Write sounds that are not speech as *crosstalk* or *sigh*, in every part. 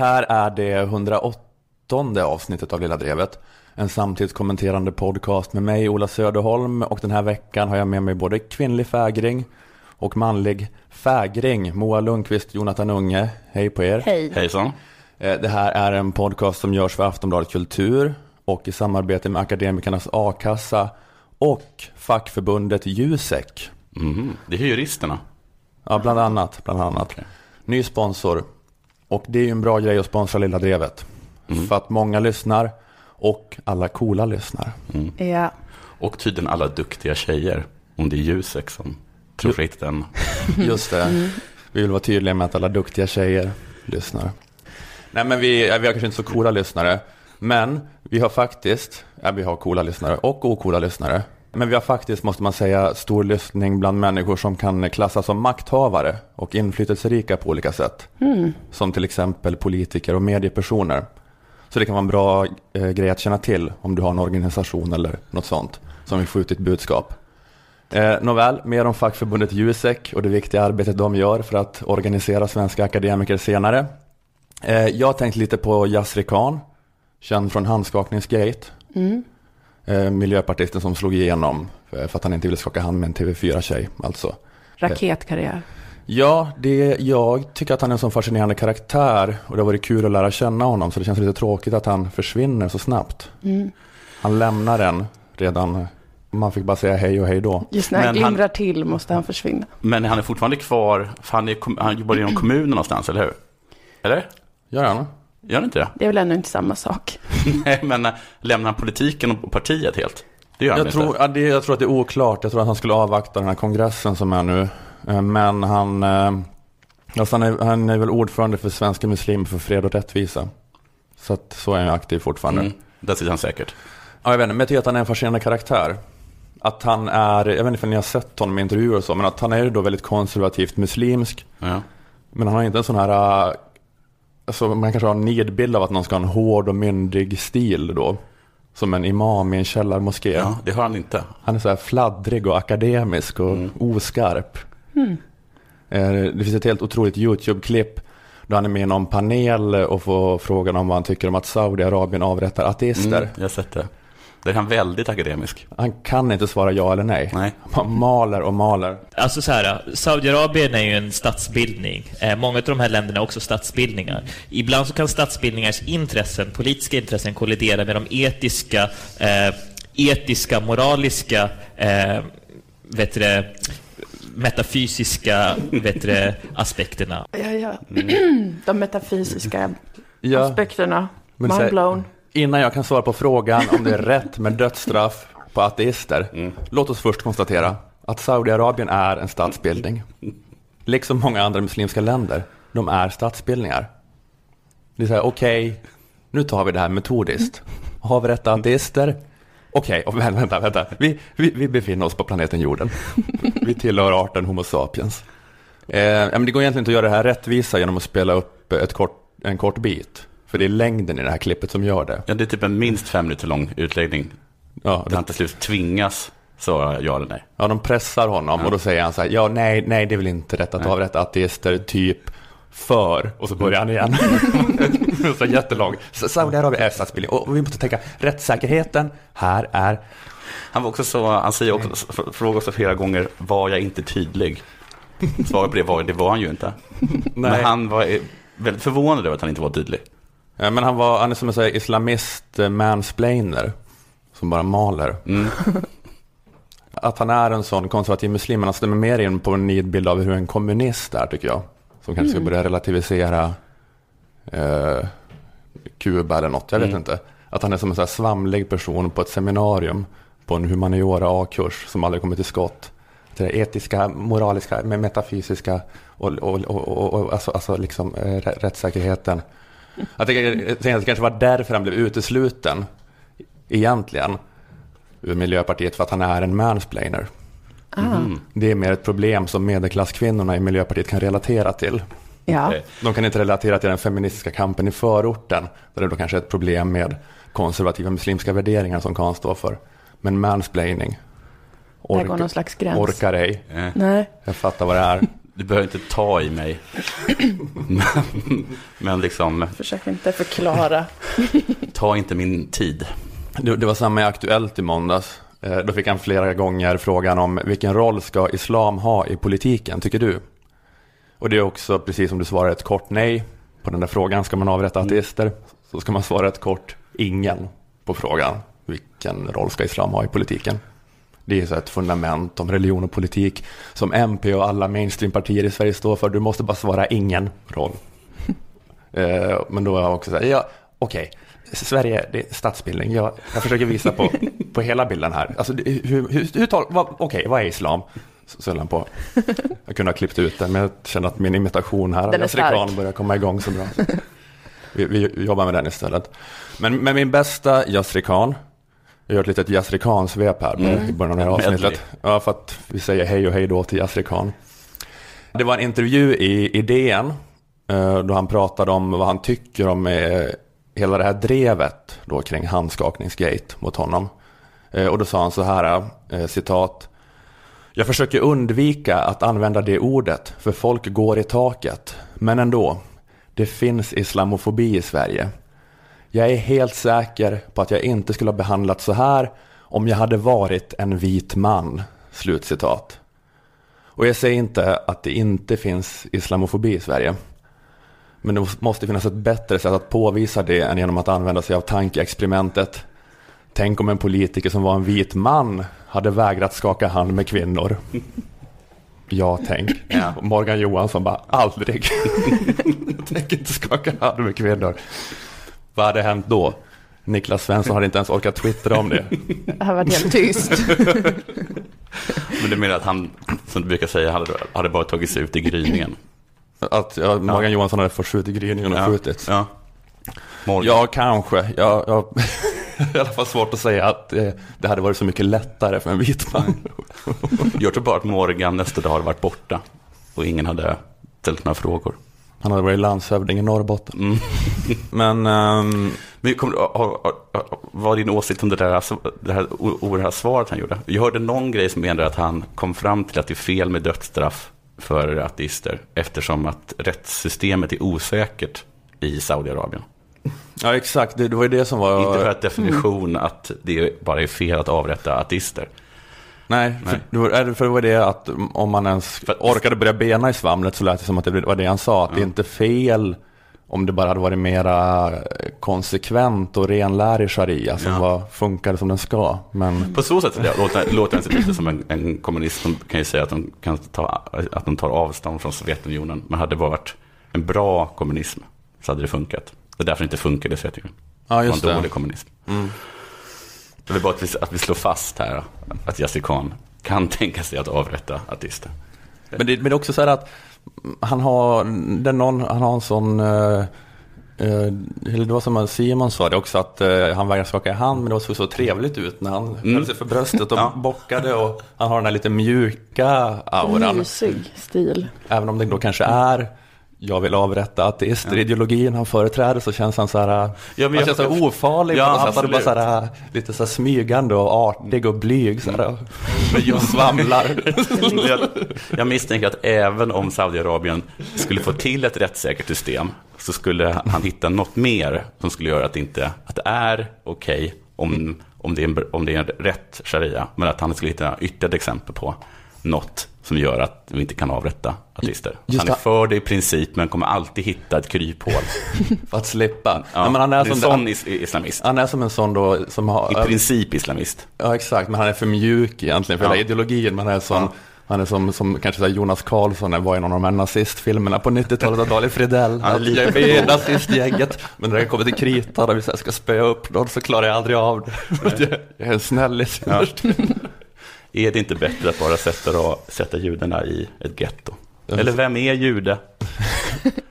Här är det 108 avsnittet av Lilla Drevet. En samtidskommenterande podcast med mig, Ola Söderholm. Och den här veckan har jag med mig både kvinnlig fägring och manlig fägring. Moa Lundqvist, Jonathan Unge. Hej på er. Hej. Hejsan. Eh, Det här är en podcast som görs för Aftonbladet Kultur och i samarbete med Akademikernas A-kassa och fackförbundet Jusek. Mhm. Det är juristerna. Ja, bland annat. Bland annat. Ny sponsor. Och det är ju en bra grej att sponsra Lilla Drevet. För att många lyssnar och alla coola lyssnar. Ja. Och tydligen alla duktiga tjejer. Om det är Jusek som projektet än. *laughs* Just det. Vi vill vara tydliga med att alla duktiga tjejer lyssnar. Nej, men vi, vi har kanske inte så coola lyssnare. Men vi har faktiskt, ja, vi har coola lyssnare och ocoola lyssnare. Men vi har faktiskt, måste man säga, stor lyssning bland människor som kan klassas som makthavare och inflytelserika på olika sätt. Som till exempel politiker och mediepersoner. Så det kan vara en bra eh, grej att känna till om du har en organisation eller något sånt som vill få ut ditt budskap. Eh, nåväl, mer om fackförbundet Jusek och det viktiga arbetet de gör för att organisera svenska akademiker senare. Eh, jag tänkte lite på Yasri Khan, känd från Handskakningsgate. Eh, miljöpartisten som slog igenom eh, för att han inte ville skaka hand med en TV4-tjej. Alltså. Raketkarriär. Ja, det, jag tycker att han är en sån fascinerande karaktär och det har varit kul att lära känna honom så det känns lite tråkigt att han försvinner så snabbt. Han lämnar den redan, man fick bara säga hej och hej då. Just när han glimrar till måste han försvinna. Men han är fortfarande kvar, för han, är, han jobbar inom kommunen någonstans, eller hur? Eller? Gör han? Gör han inte det? Det är väl ändå inte samma sak. *laughs* Nej, men äh, lämnar han politiken och partiet helt? Det gör han Jag tror, inte? ja, det, jag tror att det är oklart. Jag tror att han skulle avvakta den här kongressen som är nu. Eh, Men han, eh, alltså han, är, han är väl ordförande för Svenska Muslimer för fred och rättvisa. Så att så är han ju aktiv fortfarande. Mm, där sitter han säkert. Ja, jag vet inte, men jag tycker att han är en fascinerande karaktär. Att han är, jag vet inte om ni har sett honom i intervjuer och så, men att han är ju då väldigt konservativt muslimsk. Ja. Men han har inte en sån här, alltså man kanske har en nidbild av att någon ska ha en hård och myndig stil då. Som en imam i en källarmoské. ja, det har han inte. Han är så här fladdrig och akademisk och oskarp. Eh, Det finns ett helt otroligt YouTube-klipp då han är med i någon panel och får frågan om vad han tycker om att Saudiarabien avrättar ateister. Mm, jag har sett det. Där är han väldigt akademisk. Han kan inte svara ja eller nej. Nej. Han maler och maler. Alltså så här, Saudiarabien är ju en statsbildning. Eh, många av de här länderna är också statsbildningar. Ibland så kan statsbildningars intressen, politiska intressen, kollidera med de etiska, eh, etiska, moraliska, eh, vet du metafysiska vet du aspekterna. Ja, ja. *clears throat* De metafysiska Ja, aspekterna. Men Mind blown. Innan jag kan svara på frågan om det är rätt med dödsstraff på ateister. Låt oss först konstatera att Saudiarabien är en statsbildning. Liksom många andra muslimska länder. De är statsbildningar. Det är så här, okej, nu tar vi det här metodiskt. Har vi rätt ateister? Okej, och vänta, vänta, vänta. Vi, vi, vi befinner oss på planeten jorden. Vi tillhör arten Homo sapiens. Eh, men det går egentligen inte att göra det här rättvisa genom att spela upp ett kort, en kort bit. För det är längden i det här klippet som gör det. Ja, det är typ en minst fem minuter lång utläggning. Ja, Där han till slut tvingas svara ja eller nej. ja de pressar honom och då säger han så här, ja nej, nej det är väl inte rätt att avrätta ateister, typ för, och så börjar han igen. *laughs* så jättelång. Saudiarabien är statsbildning och vi måste tänka, rättssäkerheten här är, Han var också så, han säger också, frågar också flera gånger, var jag inte tydlig? Svaret på det var, det var han ju inte. *laughs* Men han var eh, väldigt förvånad över att han inte var tydlig. Ja, men han, var, han är som en så här islamist eh, mansplainer. Som bara maler. Mm. *laughs* Att han är en sån konservativ muslim, men han stämmer mer in på en nidbild av hur en kommunist är tycker jag. Som kanske ska börja relativisera eh, Kuba eller något, jag vet Mm. inte. Att han är som en så här svamlig person på ett seminarium på en humaniora A-kurs som aldrig kommer till skott. Det där etiska, moraliska, metafysiska och, och, och, och, och alltså, alltså liksom eh, rä- rättssäkerheten. Jag tänker att det kanske var därför han blev utesluten egentligen ur Miljöpartiet för att han är en mansplainer. Mm. Det är mer ett problem som medelklasskvinnorna i Miljöpartiet kan relatera till. Ja. De kan inte relatera till den feministiska kampen i förorten, där det då kanske är ett problem med konservativa muslimska värderingar som Kahn står för. Men mansplaining, går någon slags gräns. orkar ej. Nej. Jag fattar vad det är. Du behöver inte ta i mig. men, men liksom, Försök inte förklara. ta inte min tid. Det, det var samma i Aktuellt i måndags. Eh, Då fick han flera gånger frågan om vilken roll ska islam ha i politiken, tycker du? Och det är också precis som du svarar ett kort nej på den där frågan. Ska man avrätta ateister? Så ska man svara ett kort ingen på frågan. Vilken roll ska islam ha i politiken? Det är så ett fundament om religion och politik som MP och alla mainstreampartier i Sverige står för. Du måste bara svara ingen roll. *laughs* Eh, Men då är jag också så här, ja, okej, Sverige, det är statsbildning. Jag, jag försöker visa på, *laughs* på hela bilden här. Alltså, hur, hur, hur vad, okej, vad är islam? Så höll på. *laughs* Jag kunde ha klippt ut den, men jag känner att min imitation här av. Khan börjar komma igång så bra. Vi, vi jobbar med den istället. Men, men min bästa Yasser Khan, jag gör ett litet Yasser Khan-svep här Mm. i början av det här avsnittet. Ja, för att vi säger hej och hej då till Khan. Det var en intervju i, i DN eh, då han pratade om vad han tycker om eh, hela det här drevet då kring handskakningsgate mot honom. Eh, Och då sa han så här, citat. Jag försöker undvika att använda det ordet, för folk går i taket. Men ändå, det finns islamofobi i Sverige. Jag är helt säker på att jag inte skulle ha behandlat så här om jag hade varit en vit man. Slutcitat. Och jag säger inte att det inte finns islamofobi i Sverige. Men det måste finnas ett bättre sätt att påvisa det än genom att använda sig av tankeexperimentet. Tänk om en politiker som var en vit man hade vägrat skaka hand med kvinnor. Ja, tänk. Ja. Morgan Johansson bara, aldrig. *laughs* Jag tänker inte skaka hand med kvinnor. Vad hade hänt då? Niklas Svensson hade inte ens orkat twittra om det. Det har varit helt tyst. *laughs* Men du menar att han, som du brukar säga, hade, hade bara tagit sig ut i gryningen? Att ja, Morgan Ja. Johansson hade fått skjutit gryningen och Ja. skjutits. Ja. Morgan. Ja, kanske. Jag, jag *laughs* i alla fall svårt att säga att eh, det hade varit så mycket lättare för en vit man. *laughs* Jag tror bara att Morgan nästa dag hade varit borta och ingen hade ställt några frågor. Han hade varit landshövding i Norrbotten. Mm. *laughs* Men ehm, Men har, vad är din åsikt om det där alltså, det här oerhörda svaret han gjorde? Jag hörde någon grej som menade att han kom fram till att det är fel med dödsstraff för ateister eftersom att rättssystemet är osäkert i Saudiarabien. ja, exakt. Det, det var ju det som var... Inte för att definition att det bara är fel att avrätta ateister. Nej, Nej. För, det det- för det var det att om man ens orkade börja bena i svamlet så lät det som att det var det han sa. Att det är inte fel om det bara hade varit mera konsekvent och renlärig sharia som Ja. var, funkade som den ska. Men På så sätt ja, låter, låter sig lite som en, en kommunist som kan ju säga att de, kan ta, att de tar avstånd från Sovjetunionen. Men hade det varit en bra kommunism så hade det funkat. Det är därför det inte funkade i Sovjetunionen. ja, Det var just en det. dålig kommunism. Mm. Jag vill bara att vi, att vi slår fast här att Yassir Khan kan *laughs* tänka sig att avrätta ateister. Men det, men det är också så här att han har, är någon, han har en sån, eh, eh, eller det var som Simon sa det också, att eh, han vägrade skaka i hand, men det såg så trevligt ut när han höll sig för bröstet och *laughs* Ja. bockade och han har den här lite mjuka auran. Mysig stil. Även om det då kanske är jag vill avrätta ateister, ideologin han företräder så känns han så här, Ja, men han jag- känns så här ofarlig Ja, på något sätt. Bara så här, lite så här smygande och artig och blyg så här, men jag *laughs* svamlar. jag, jag misstänker att även om Saudiarabien skulle få till ett rättssäkert system så skulle han hitta något mer som skulle göra att det, inte, att det är okej om, om, det är en, om det är en rätt sharia. Men att han skulle hitta ytterligare exempel på något som gör att vi inte kan avrätta ateister. Just han är för det i princip men kommer alltid hitta ett kryphål. *laughs* För att slippa. Ja, Nej, men han, är som, en sån han, is- islamist. han är som en sån då som har... I princip islamist. Ja, exakt. Men han är för mjuk egentligen för Ja. hela ideologin. Man är som, Ja. han är som, som kanske Jonas Karlsson var i någon av de här nazistfilmerna på 90-talet av Dali Fridell. Han är lite jag är med i nazistgänget. Men när det kommer till kritan och vi ska spöa upp någon så klarar jag aldrig av det. Jag, *laughs* jag är en snällis. Ja. Är det inte bättre att bara sätta, sätta judarna i ett getto? Eller vem är jude?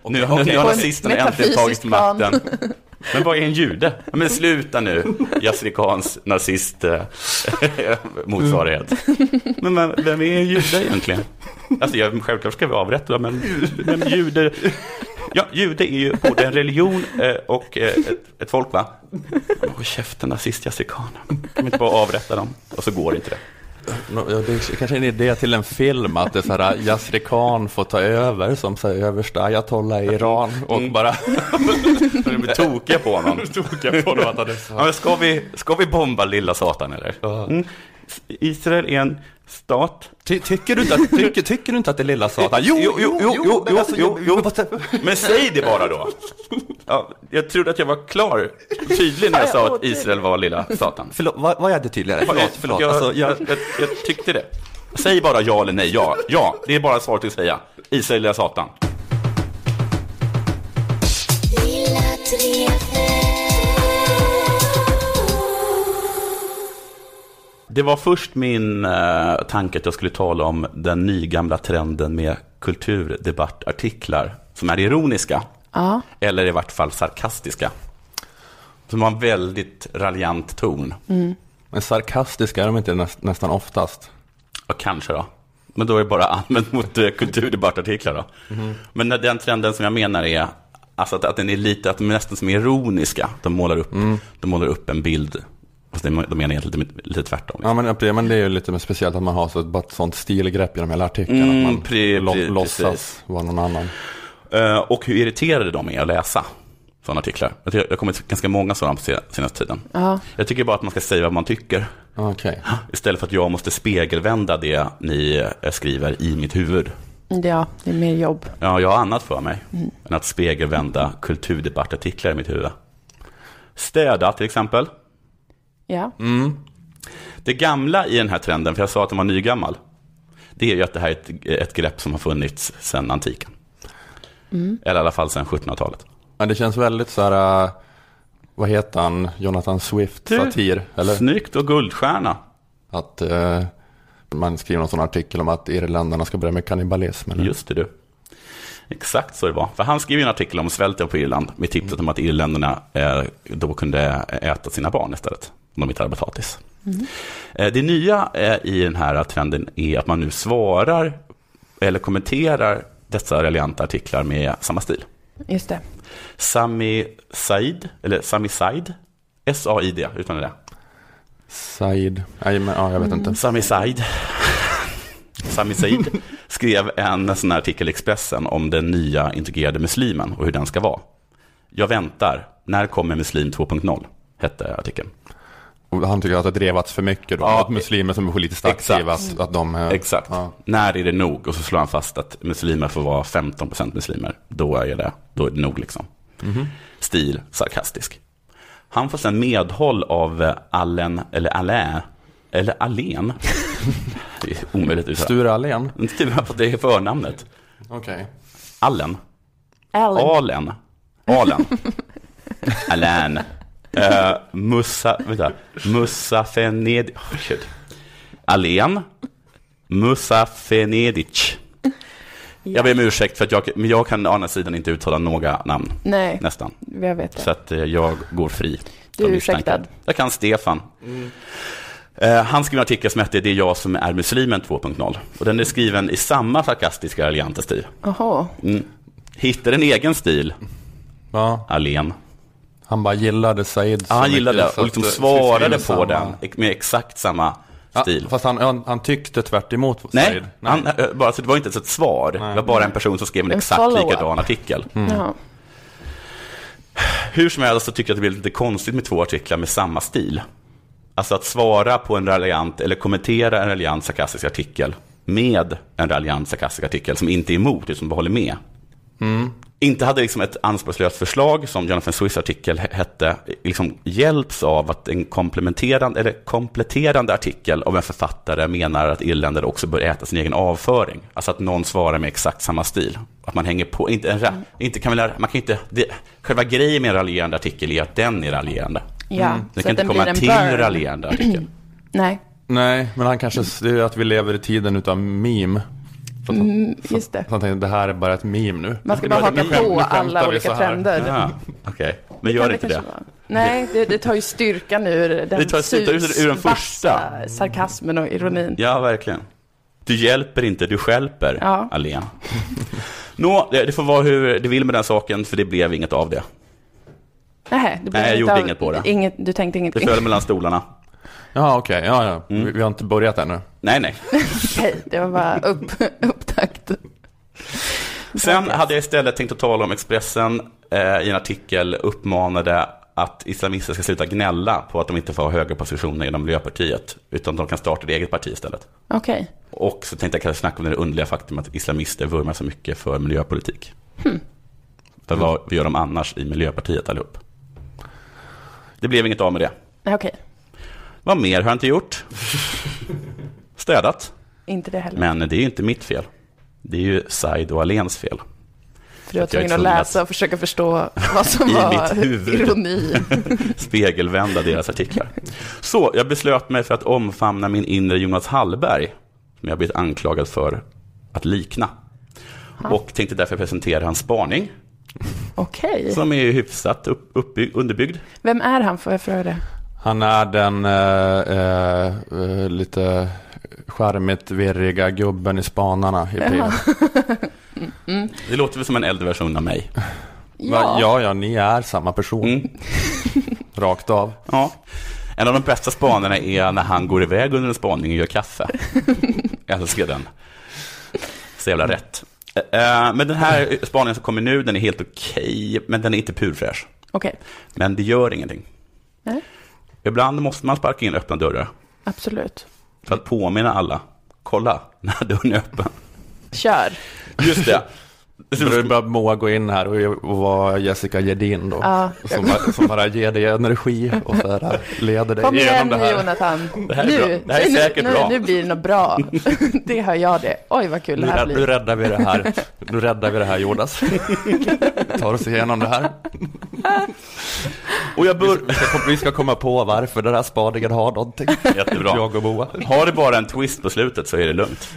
Nu, *laughs* okej. nu har nazisterna äntligen tagit makten. *laughs* Men vad är en jude? Men sluta nu, Yassir Khans nazist eh, *laughs* motsvarighet. Men vem, vem är en jude egentligen? Alltså, jag, självklart ska vi avrätta, men, men jude... Ja, jude är ju både en religion eh, och eh, ett, ett folk, va? Håll käften, nazist Khan. Kan vi inte bara avrätta dem? Och så går inte det. Ja, Det kanske är en idé till en film att det är så här Yasri Khan får ta över som så här, översta ayatollah i Iran och Mm. bara *laughs* De blir tokiga på honom. *laughs* tokiga på dem att han är så Ja, ska, vi, ska vi bomba lilla Satan eller? Mm. Israel är en stat. Ty, tycker, du inte att, tycker, tycker du inte att det är lilla satan? Jo, jo, jo, jo, jo, men alltså, jo, jo, jo. Men säg det bara då. Ja, jag trodde att jag var klar, tydlig när jag sa att Israel var lilla Satan. Förlåt, vad, vad är det tydligare? Förlåt, förlåt. Jag, Alltså, jag, jag, jag, tyckte det. Säg bara ja eller nej. Ja, ja. Det är bara svaret att säga. Israel är Satan. Lilla Det var först min eh, tanke att jag skulle tala om den nygamla trenden med kulturdebattartiklar som är ironiska, Ja, eller i vart fall sarkastiska. Som har en väldigt raljant ton. men sarkastiska är de inte näst, nästan oftast. Ja, kanske då. Men då är det bara använt *laughs* mot eh, kulturdebattartiklar då. Men den trenden som jag menar är alltså att, att den är lite, att de är nästan som ironiska. De målar upp, de målar upp en bild. Fast de, de menar egentligen lite, lite tvärtom. Ja, men, det- men det är ju lite speciellt att man har så, bara ett sånt stilgrepp genom hela artikeln. Mm, att man pre- lo, pre- låtsas precis. vara någon annan. Eh, och hur irriterade de är att läsa sådana artiklar. Jag tycker- Det har kommit ganska många sådana på se- senaste tiden. ja, Jag tycker bara att man ska säga vad man tycker. Okej. Istället för att jag måste spegelvända det ni eh, skriver i mitt huvud. ja, det är mer jobb. Ja, jag har annat för mig än att spegelvända kulturdebattartiklar i mitt huvud. Städa till exempel. Ja, Det gamla i den här trenden, för jag sa att den var nygammal, det är ju att det här är ett, ett grepp som har funnits sedan antiken. Eller i alla fall sedan 1700-talet. Men det känns väldigt så här, äh, vad heter han, Jonathan Swift, Du, satir, eller? Snyggt och guldstjärna. Att eh, man skriver någon sån artikel om att irländarna ska börja med kannibalism. Eller? Just det du. *laughs* Exakt så det var. För han skrev en artikel om svälten på Irland med tipset om att irländarna eh, då kunde äta sina barn istället. Om de inte hade potatis. Eh, det nya eh, i den här trenden är att man nu svarar eller kommenterar dessa relianta artiklar med samma stil. just det. Sami Said, eller Sami Said, S-A-I-D, utan det. Said, ja, jag vet inte. Sami Said, Sami Said *laughs* skrev en sån här artikel i Expressen om den nya integrerade muslimen och hur den ska vara. Jag väntar, när kommer Muslim 2.0? Hette artikeln. Och han tycker att det drevats för mycket då, Ja, att muslimer som är politiskt aktiva, att, att de... eh, Exakt. Ja. När är det nog? Och så slår han fast att muslimer får vara 15% muslimer. Då är det, då är det nog liksom. Stil, sarkastisk. Han får sen medhåll av eh, Allen, eller Alain, eller Alén. det är omöjligt att uttala. Sture Allén? Det är förnamnet. Okej. Allen. Alan. Alen. Alen. *laughs* Alain. Uh, Musa, vänta. Musa Fenedic. Oh, shit. Alen. Musa Fenedic. Jag ber om ursäkt för att jag, men jag kan å andra sidan inte uttala några namn. Nej, Nästan. jag vet det. Så att eh, jag går fri. Du är misstankar. ursäktad. Jag kan Stefan. Eh, han skrev en artikel som hette Det är jag som är muslimen 2.0. Och den är skriven i samma sarkastiska raljanta stil. Jaha, Mm. Hittar en egen stil, Ja, Alen. han bara gillade Said så Ja, han gillade och liksom svarade på samma- den med exakt samma Ja, stil. fast han, han, han tyckte tvärt emot Nej, Said. Han, eh, bara, så det var inte ens ett svar. Det var bara en person som skrev en En exakt likadan artikel. ja. Hur som helst så tycker jag att det blir lite konstigt med två artiklar med samma stil. Alltså att svara på en raljant, eller kommentera en raljant sarkastisk artikel med en raljant sarkastisk artikel som inte är emot, utan som håller med. Inte hade liksom ett anspråkslöst förslag, som Jonathan Swiss artikel hette, liksom hjälps av att en komplementerande, eller kompletterande artikel av en författare menar att irländare också bör äta sin egen avföring. Alltså att någon svarar med exakt samma stil. Att man hänger på, inte en, ra- inte kan väl, man kan inte, det, själva grejen med en raljerande artikel är att den är raljerande. Ja. Det så kan att inte komma till burn. raljerande artikel. *clears throat* Nej, Nej, men han kanske, det är att vi lever i tiden utav meme. Så han, mm, just det. så han tänkte, det här är bara ett meme nu. Man ska bara haka på alla olika trender. Ja, *laughs* okej. Men gör inte det. vara. Nej, det, det tar ju styrkan ur den Det tar styrkan ur- ur den första. sarkasmen och ironin. Ja, verkligen. Du hjälper inte, du skälper, Ja. Alén. *laughs* Nå, det, det får vara hur det vill med den saken, för det blev inget av det. Nej, det blev Nej, jag inget gjorde av- inget på det. Inget, du tänkte Det ingenting? föll mellan stolarna. Ja, okej. Ja, ja. Mm. Vi, har inte börjat ännu. Nej, nej. *laughs* Okej, det var bara upp, upptakt. Sen hade jag istället tänkt att tala om Expressen eh, i en artikel uppmanade att islamister ska sluta gnälla på att de inte får ha höga positioner inom Miljöpartiet, utan de kan starta ett eget parti istället. Okej. Och så tänkte jag kanske snacka om det underliga faktum att islamister vurmar så mycket för miljöpolitik. För vad gör de annars i Miljöpartiet allihop? Det blev inget av med det. Okej, Vad mer har jag inte gjort? Städat. inte det heller. Men det är ju inte mitt fel. Det är ju Said och Alens fel. För du var tvungen att läsa och försöka förstå vad som *laughs* I var mitt huvud. ironi. *laughs* Spegelvända deras artiklar. Så jag beslöt mig för att omfamna min inre Jonas Hallberg, som jag blivit anklagad för att likna. Och tänkte därför presentera hans spaning, Okej. som är hyfsat upp, uppbyggd, underbyggd. Vem är han, får jag fråga det? Han är den eh, eh, eh, lite charmigt virriga gubben i Spanarna i P. Jaha. *laughs* Det låter väl som en äldre version av mig. Va? Ja, ja, ni är samma person. Mm. *laughs* Rakt av. Ja. En av de bästa spanarna är när han går iväg under en spaning och gör kaffe. *laughs* Jag älskar den. Så jävla rätt. Eh, Men den här spaningen som kommer nu, den är helt okej, men den är inte purfräsch. Okej, Men det gör ingenting. Nej. Ibland måste man sparka in öppna dörrar absolut. för att påminna alla. Kolla, den här dörren är öppen. Kör. Just det. Så då börjar Moa gå in här och, vara Jessica Gedin då. Ja. Som, bara- som bara ger dig energi och så här, leder dig Kom igen igenom det nu här. Jonathan. Det här är nu, bra. Det här är nu, säkert nu, bra. Nu blir det något bra. *laughs* det hör jag det. Oj vad kul Nu, det här rädd, nu blir. räddar vi det här. Nu räddar vi det här Jonas. Vi *laughs* tar oss igenom det här. Och jag Vi bör... ska, vi ska, kom- vi ska komma på varför den här spaningen har någonting. Jättebra. Jag och Moa. Har det bara en twist på slutet så är det lugnt.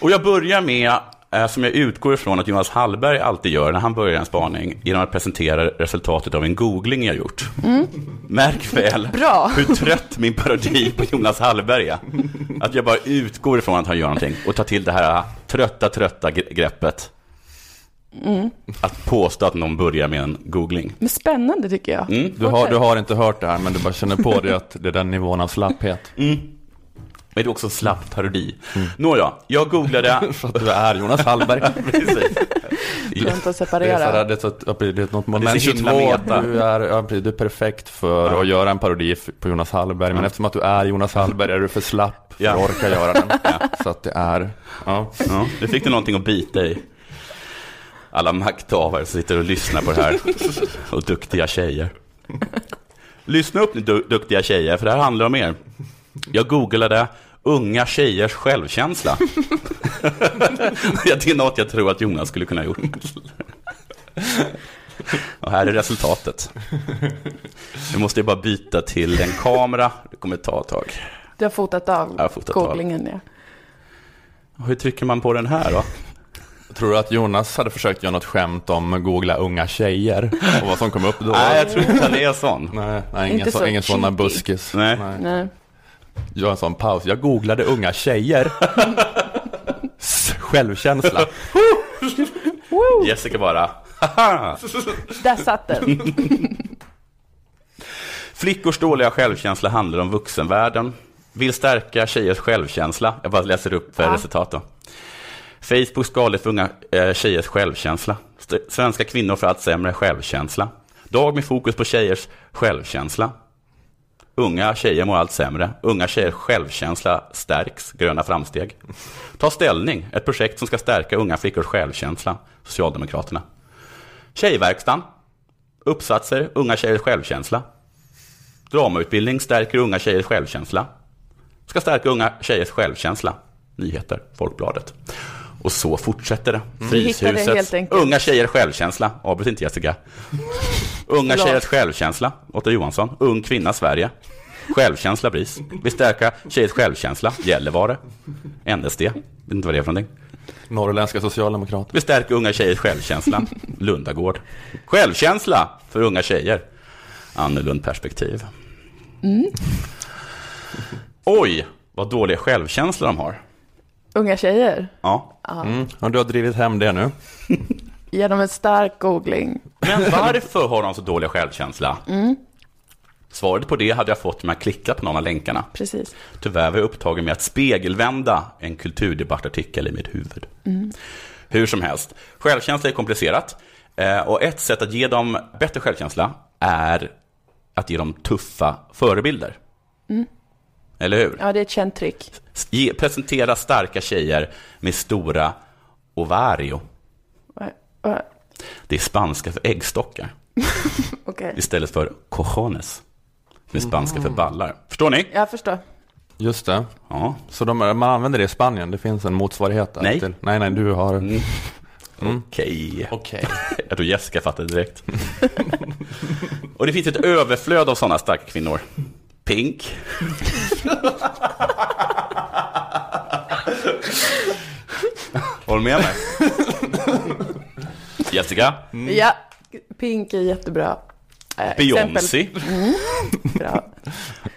Och jag börjar med, som jag utgår ifrån att Jonas Hallberg alltid gör när han börjar en spaning, genom att presentera resultatet av en googling jag gjort. Märk väl Bra. hur trött min parodi på Jonas Hallberg är. Att jag bara utgår ifrån att han gör någonting och tar till det här trötta, trötta gre- greppet. Att påstå att någon börjar med en googling. Men spännande tycker jag. Mm. Du har, du har inte hört det här, men du bara känner på dig att det är den nivån av slapphet. Men det är också en slapp parodi. Nåja, jag googlade... *laughs* För att du är Jonas Hallberg. *laughs* Precis. Du kan inte Det är, så separera. det är, så, det är något moment Det är så himla 22. meta. Du är, ja, du är perfekt för Ja. att göra en parodi på Jonas Hallberg. Men eftersom att du är Jonas Hallberg är du för slapp för Ja. att orka göra den. *laughs* Så att det är, ja. Ja, det fick du någonting att bita i. Alla makthavare som sitter och lyssnar på det här. Och duktiga tjejer. Lyssna upp nu du, duktiga tjejer, för det här handlar om er. Jag googlade unga tjejers självkänsla. *laughs* det är något jag tror att Jonas skulle kunna ha gjort. Och här är resultatet. Nu måste jag bara byta till en kamera. Det kommer ta ett tag. Du har fotat av Jag har fotat av. googlingen. Ja. Hur trycker man på den här då? Tror du att Jonas hade försökt göra något skämt om googla unga tjejer? Och vad som kom upp då? Nej, jag tror inte han är sån. Nej, nej ingen, Inte så, så ingen cheeky. buskis. Nej. Nej. Gör en sån paus. Jag googlade unga tjejer. Självkänsla. Jessica bara, haha. Där satt den. Flickors dåliga självkänsla handlar om vuxenvärlden. Vill stärka tjejers självkänsla. Jag bara läser upp Ja. resultat då. Facebook skadligt för unga eh, tjejers självkänsla. Svenska kvinnor får allt sämre självkänsla. Dag med fokus på tjejers självkänsla. Unga tjejer mår allt sämre. Unga tjejers självkänsla stärks. Gröna framsteg. Ta ställning. Ett projekt som ska stärka unga flickors självkänsla. Socialdemokraterna. Tjejverkstan. Uppsatser. Unga tjejers självkänsla. Dramautbildning stärker unga tjejers självkänsla. Ska stärka unga tjejers självkänsla. Nyheter, Folkbladet. Och så fortsätter det. helt Fryshuset. Unga tjejers självkänsla. Avbryt inte Jessica. Unga tjejers självkänsla. Otto Johansson. Ung kvinna Sverige. Självkänsla BRIS. Vill stärka tjejers självkänsla. Gällivare. NSD. Vet inte vad det är för någonting. Norrländska socialdemokrater. Vi stärker unga tjejers självkänsla. Lundagård. Självkänsla för unga tjejer. Annorlund perspektiv. Oj, vad dålig självkänsla de har. Unga tjejer. Ja. Mm. Och du har drivit hem det nu. *laughs* Genom en stark googling. Men varför har de så dålig självkänsla? Svaret på det hade jag fått om jag klickat på någon av länkarna. Precis. Tyvärr var jag upptagen med att spegelvända en kulturdebattartikel i mitt huvud. Hur som helst, självkänsla är komplicerat. Eh, Och ett sätt att ge dem bättre självkänsla är att ge dem tuffa förebilder. Eller hur? Ja, det är ett känt trick. Ge, presentera starka tjejer med stora ovario. Eh, eh, Det är spanska för äggstockar *laughs* Okej, istället för cojones. Som är spanska för ballar. Förstår ni? jag förstår. Just det. Ja. Så de, man använder det i Spanien? Det finns en motsvarighet där? Nej. Till, nej, nej, du har... Mm. *laughs* Okej. Okej. *laughs* Jag tror Jessica fattade direkt. Och det finns ett överflöd av sådana starka kvinnor. Pink. Håll med mig. Jessica. Ja, Pink är jättebra. Eh, Beyoncé. Bra.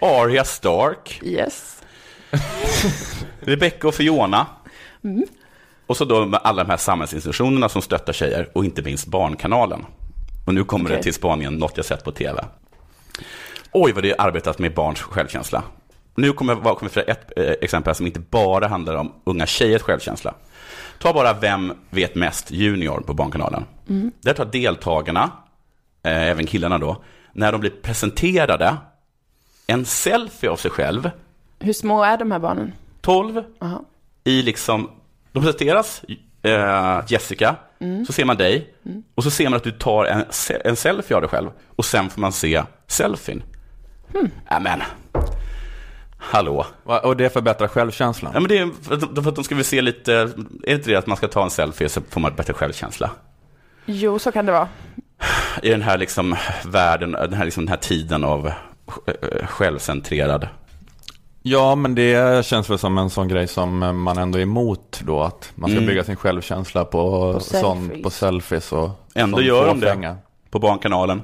*laughs* Arya Stark. Yes. *laughs* Rebecca och Fiona. Och så då med alla de här samhällsinstitutionerna som stöttar tjejer och inte minst Barnkanalen. Och nu kommer det Okej. till Spanien, något jag sett på tv. Oj, vad det är arbetat med barns självkänsla. Nu kommer jag jag för ett eh, exempel som inte bara handlar om unga tjejers självkänsla. Ta bara Vem vet mest Junior på Barnkanalen. Där tar deltagarna, eh, även killarna då, när de blir presenterade en selfie av sig själv, Hur små är de här barnen? 12 Aha. i liksom, de presenteras, eh, Jessica, så ser man dig och så ser man att du tar en, en selfie av dig själv och sen får man se selfien. Hmm. Amen. Hallå. Och det förbättrar självkänslan? Ja, men det är för att, för att de ska väl se lite, är det inte det att man ska ta en selfie så får man bättre självkänsla? Jo, så kan det vara. I den här liksom världen, den här, liksom, den här tiden av eh, självcentrerad. Ja, men det känns väl som en sån grej som man ändå är emot då. Att man ska Mm. bygga sin självkänsla på, På sån, selfies. på selfies och Ändå gör de det. på Barnkanalen.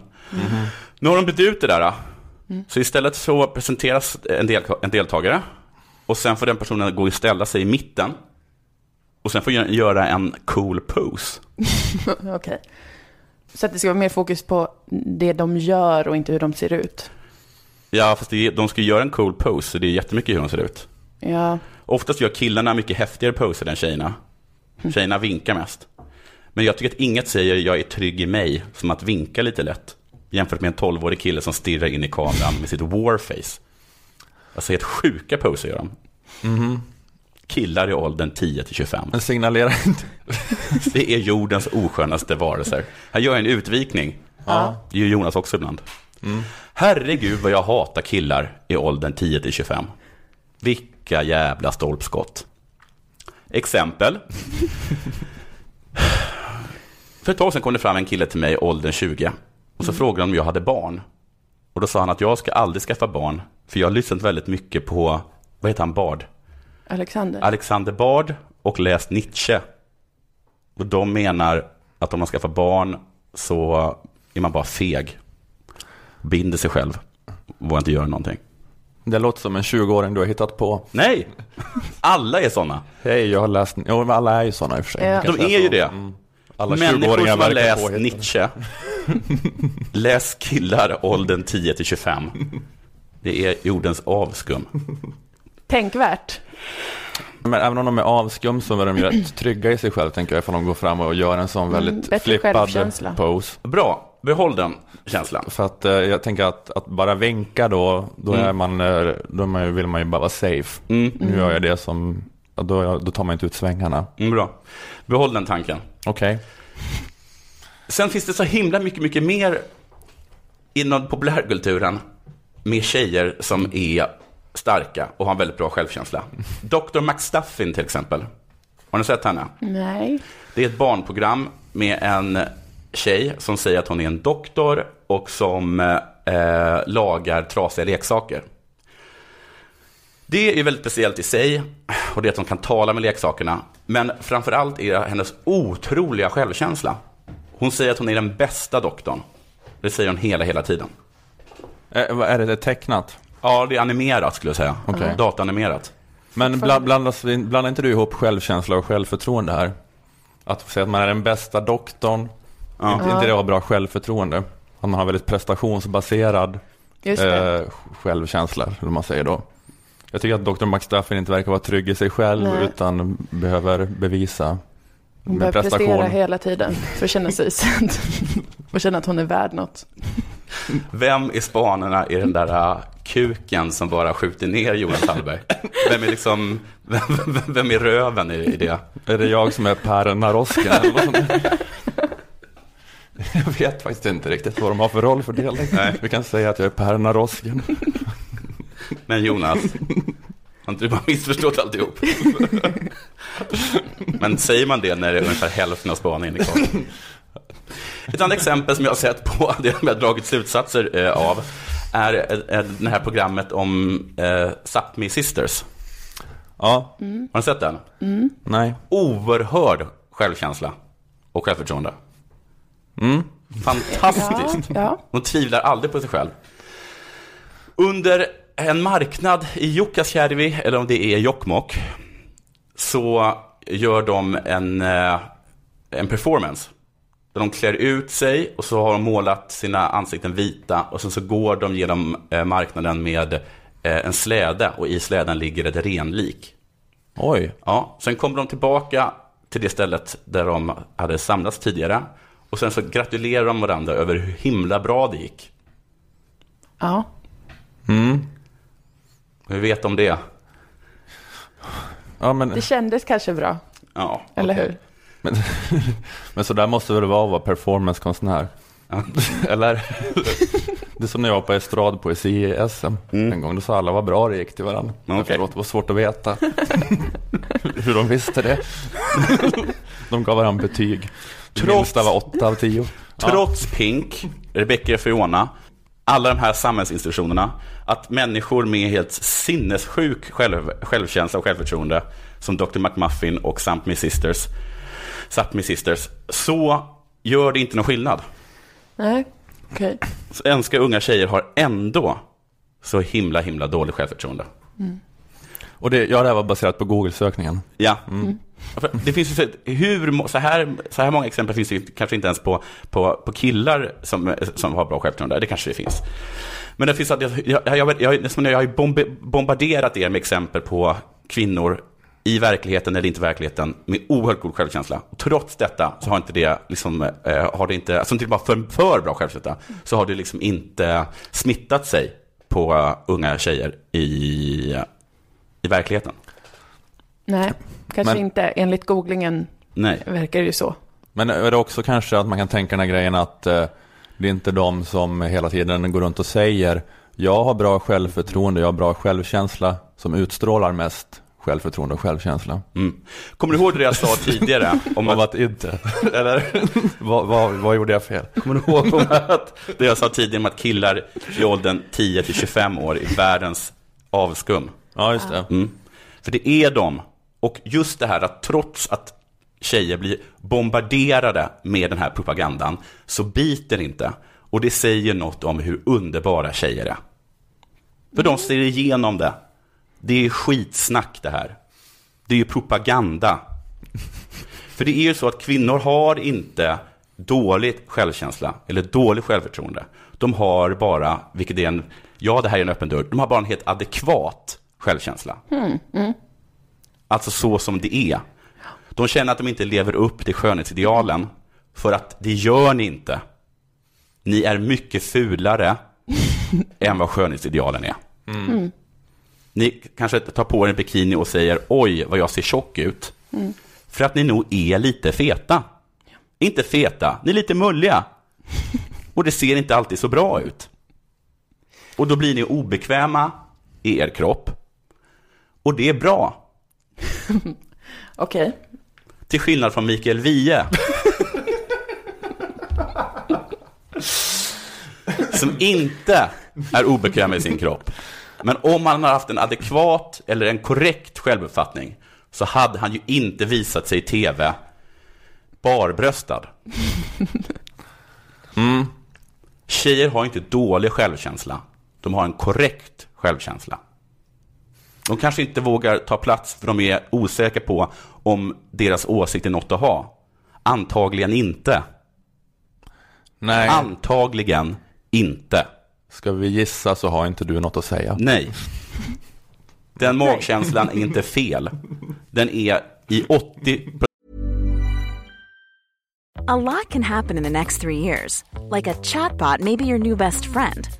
Nu har de bytt ut det där. Då. Så istället så presenteras en, del, en deltagare och sen får den personen gå och ställa sig i mitten. Och sen får gö- göra en cool pose. *laughs* Okej. Så att det ska vara mer fokus på det de gör och inte hur de ser ut. Ja, fast det, de ska göra en cool pose, så det är jättemycket hur de ser ut. Ja, Oftast gör killarna mycket häftigare poser än tjejerna. Tjejerna vinkar mest. Men jag tycker att inget säger jag är trygg i mig som att vinka lite lätt. Jämfört med en 12-årig kille som stirrar in i kameran med sitt warface. Alltså helt sjuka poser gör de. Killar i åldern 10 till 25. Men signalerar inte... *laughs* Det är jordens oskönaste varelser. Här gör jag en utvikning. Ja. Det gör Jonas också ibland. Herregud vad jag hatar killar i åldern 10 till 25. Vilka jävla stolpskott. Exempel. *laughs* För ett tag sedan kom det fram en kille till mig i åldern 20. Och så frågade han om jag hade barn. Och då sa han att jag ska aldrig skaffa barn. För jag har lyssnat väldigt mycket på, vad heter han, Bard? Alexander. Alexander Bard och läst Nietzsche. Och de menar att om man skaffar barn så är man bara feg. Binder sig själv. Vågar inte göra någonting. Det låter som en 20-åring du har hittat på. Nej! Alla är sådana. Hej, jag har läst... Jo, alla är ju sådana i och för sig. Ja. De är ju det. Mm. Alla Människor 20-åringar som har läst. Nietzsche. *laughs* Läs killar åldern 10 till 25. Det är jordens avskum. Tänkvärt. Men även om de är avskum så är de ju rätt trygga i sig själv, tänker jag, ifall de går fram och gör en sån väldigt Mm, flippad pose. Bra, behåll den känslan. För att eh, jag tänker att, att bara vinka då, då, är man, eh, då vill man ju bara vara safe. Mm. Nu gör jag det som, då, då tar man inte ut svängarna. Mm, bra. Behåll den tanken. Okej. Sen finns det så himla mycket, mycket mer inom populärkulturen med tjejer som är starka och har en väldigt bra självkänsla. Dr. McStuffin till exempel. Har ni sett henne? Nej. Det är ett barnprogram med en tjej som säger att hon är en doktor och som eh, lagar trasiga leksaker. Det är väldigt speciellt i sig och det är att hon kan tala med leksakerna. Men framför allt är det hennes otroliga självkänsla. Hon säger att hon är den bästa doktorn. Det säger hon hela, hela tiden. Eh, vad är det, är tecknat? Ja, det är animerat skulle jag säga. Okej. Dataanimerat. Men bland, blandas, blandar inte du ihop självkänsla och självförtroende här? Att säga att man är den bästa doktorn, Ja. inte, inte det har bra självförtroende? Att man har väldigt prestationsbaserad eh, självkänsla, eller man säger då. Jag tycker att Dr. McStuffin inte verkar vara trygg i sig själv Nej. utan behöver bevisa Hon med behöver prestera prestation. hela tiden för att känna sig *laughs* sedd. och känna att hon är värd något. Vem i spanerna är den där uh, kuken som bara skjuter ner Jonas Hallberg? Vem är liksom, vem, vem, vem är röven i, i det? Är det jag som är Per Narosken *laughs* Jag vet faktiskt inte riktigt vad de har för rollfördelning. Nej. Vi kan säga att jag är Per Narosken. Men Jonas, har inte du bara missförstått alltihop? Men säger man det när det är ungefär hälften av spaningen är kvar? Ett annat exempel som jag har sett på, det som jag har dragit slutsatser eh, av, är eh, eh, det här programmet om eh, Sápmi Sisters. Ja, Har ni sett den? nej. Oerhörd självkänsla och självförtroende. Mm. Fantastiskt. Ja, Hon tvivlar aldrig på sig själv. Under en marknad i Jukkasjärvi, eller om det är Jokkmokk, så gör de en, eh, en performance. Där de klär ut sig och så har de målat sina ansikten vita och sen så går de genom eh, marknaden med eh, en släde och i släden ligger ett renlik. Oj. Ja, sen kommer de tillbaka till det stället där de hade samlats tidigare. Och sen så gratulerar de varandra över hur himla bra det gick. ja. Mm. Hur vet de det? Ja, men, Det kändes kanske bra, Ja, eller okej. hur? men, *laughs* men så där måste väl vara att vara performancekonstnär? Ja. *laughs* Eller? Det är som när jag var på estradpoesi i SM en gång. Då sa alla vad bra det gick till varandra. Okej. Efteråt, det var svårt att veta *laughs* hur de visste det. De gav varandra betyg. Det Trots- minsta var åtta av tio. Ja. Trots Pink, Rebecca och Fiona, alla de här samhällsinstitutionerna, att människor med helt sinnessjuk själv, självkänsla och självförtroende, som Dr. McMuffin och Sápmi Sisters, Sápmi Sisters, så gör det inte någon skillnad. Nej, okej. Svenska unga tjejer har ändå så himla, himla dåligt självförtroende. Och det, ja, det här var baserat på Google-sökningen. Ja. För Det finns ju så, hur, så, här, så här många exempel finns det kanske inte ens på, på, på killar som, som har bra självförtroende. Det kanske det finns. Men det finns att jag, jag, jag, jag, jag, jag har ju bombarderat er med exempel på kvinnor i verkligheten eller inte verkligheten med oerhört god självkänsla. Trots detta så har inte det liksom, eh, har det inte, till och med för, för bra självkänsla, så har det liksom inte smittat sig på eh, unga tjejer i, i verkligheten. Nej, kanske Men- inte. Enligt googlingen Nej. verkar det ju så. Men är det också kanske att man kan tänka den här grejen att eh, det är inte de som hela tiden går runt och säger jag har bra självförtroende, jag har bra självkänsla som utstrålar mest självförtroende och självkänsla. Mm. Kommer du ihåg det jag sa tidigare? Om Om att, att inte, *laughs* eller vad, vad, vad gjorde jag fel? kommer du ihåg om *laughs* att det jag sa tidigare om att killar i åldern 10 till 25 år är världens avskum? Ja, just det. Mm. För det är de. Och just det här att trots att tjejer blir bombarderade med den här propagandan så biter inte. Och det säger något om hur underbara tjejer är. För de ser igenom det. Det är skitsnack det här. Det är ju propaganda. För det är ju så att kvinnor har inte dålig självkänsla eller dålig självförtroende. De har bara, vilket är en, ja det här är en öppen dörr, de har bara en helt adekvat självkänsla. Alltså så som det är. De känner att de inte lever upp till skönhetsidealen för att det gör ni inte. Ni är mycket fulare *laughs* än vad skönhetsidealen är. Ni kanske tar på er en bikini och säger oj vad jag ser tjock ut. För att ni nog är lite feta. Inte feta, ni är lite mulliga. *laughs* Och det ser inte alltid så bra ut. Och då blir ni obekväma i er kropp. Och det är bra. *laughs* Okej. Till skillnad från Mikael Wiehe. Som inte är obekväm med sin kropp. Men om han har haft en adekvat eller en korrekt självuppfattning så hade han ju inte visat sig i tv barbröstad. Tjejer har inte dålig självkänsla. De har en korrekt självkänsla. De kanske inte vågar ta plats för de är osäkra på om deras åsikt är något att ha. Antagligen inte. Nej, Antagligen inte. Ska vi gissa så har inte du något att säga. Nej. Den magkänslan är inte fel. Den är i 80 A lot can happen in the next three years. Like a chatbot may be your new best friend.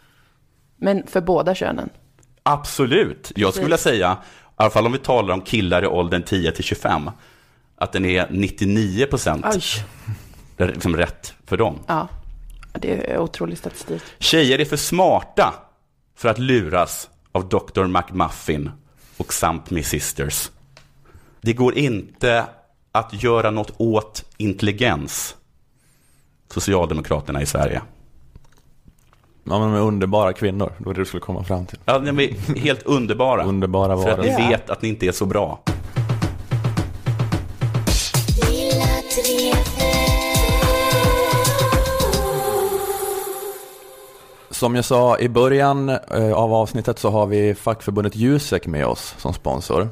Men för båda könen. Absolut. Jag skulle vilja säga, i alla fall om vi talar om killar i åldern 10 till 25, att den är 99 procent liksom rätt för dem. Ja, det är otrolig statistik. Tjejer är för smarta för att luras av Dr. McMuffin och Samp Sisters. Det går inte att göra något åt intelligens. Socialdemokraterna i Sverige. Ja, men de är underbara kvinnor, det var det du skulle komma fram till. Ja, de är helt underbara. Underbara För att varelser. vet att ni inte är så bra. Som jag sa i början eh, av avsnittet så har vi fackförbundet Jusek med oss som sponsor.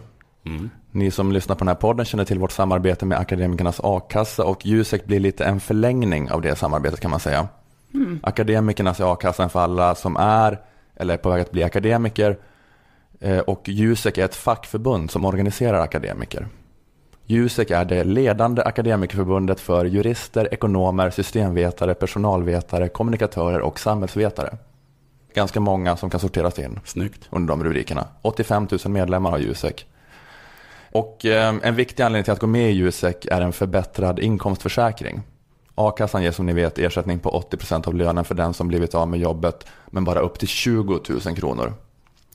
Ni som lyssnar på den här podden känner till vårt samarbete med Akademikernas A-kassa och Jusek blir lite en förlängning av det samarbetet kan man säga. Akademikernas är a-kassan för alla som är eller är på väg att bli akademiker Eh, och Jusek är ett fackförbund som organiserar akademiker. Jusek är det ledande akademikerförbundet för jurister, ekonomer, systemvetare, personalvetare, kommunikatörer och samhällsvetare. Ganska många som kan sorteras in Snyggt. under de rubrikerna. 85 000 medlemmar har Jusek. Och eh, en viktig anledning till att gå med i Jusek är en förbättrad inkomstförsäkring. A-kassan ger som ni vet ersättning på 80% av lönen för den som blivit av med jobbet, men bara upp till 20 000 kronor.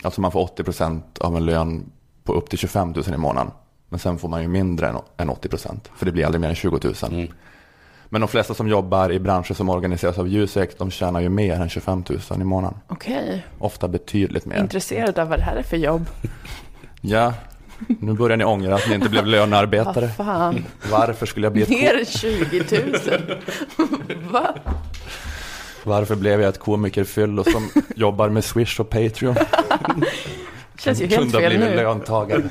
Alltså man får 80% av en lön på upp till 25 000 i månaden. Men sen får man ju mindre än- än 80%, för det blir aldrig mer än 20 000. Mm. Men de flesta som jobbar i branscher som organiseras av Jusek, de tjänar ju mer än 25 000 i månaden. Okej, Ofta betydligt mer. intresserad av vad det här är för jobb. Ja, nu börjar ni ångra att ni inte blev lönearbetare. Fan, Varför skulle jag bli ett ko- mer än 20 000? Va? Varför blev jag ett komikerfyllo som jobbar med Swish och Patreon? Känns ju helt fel nu. löntagare.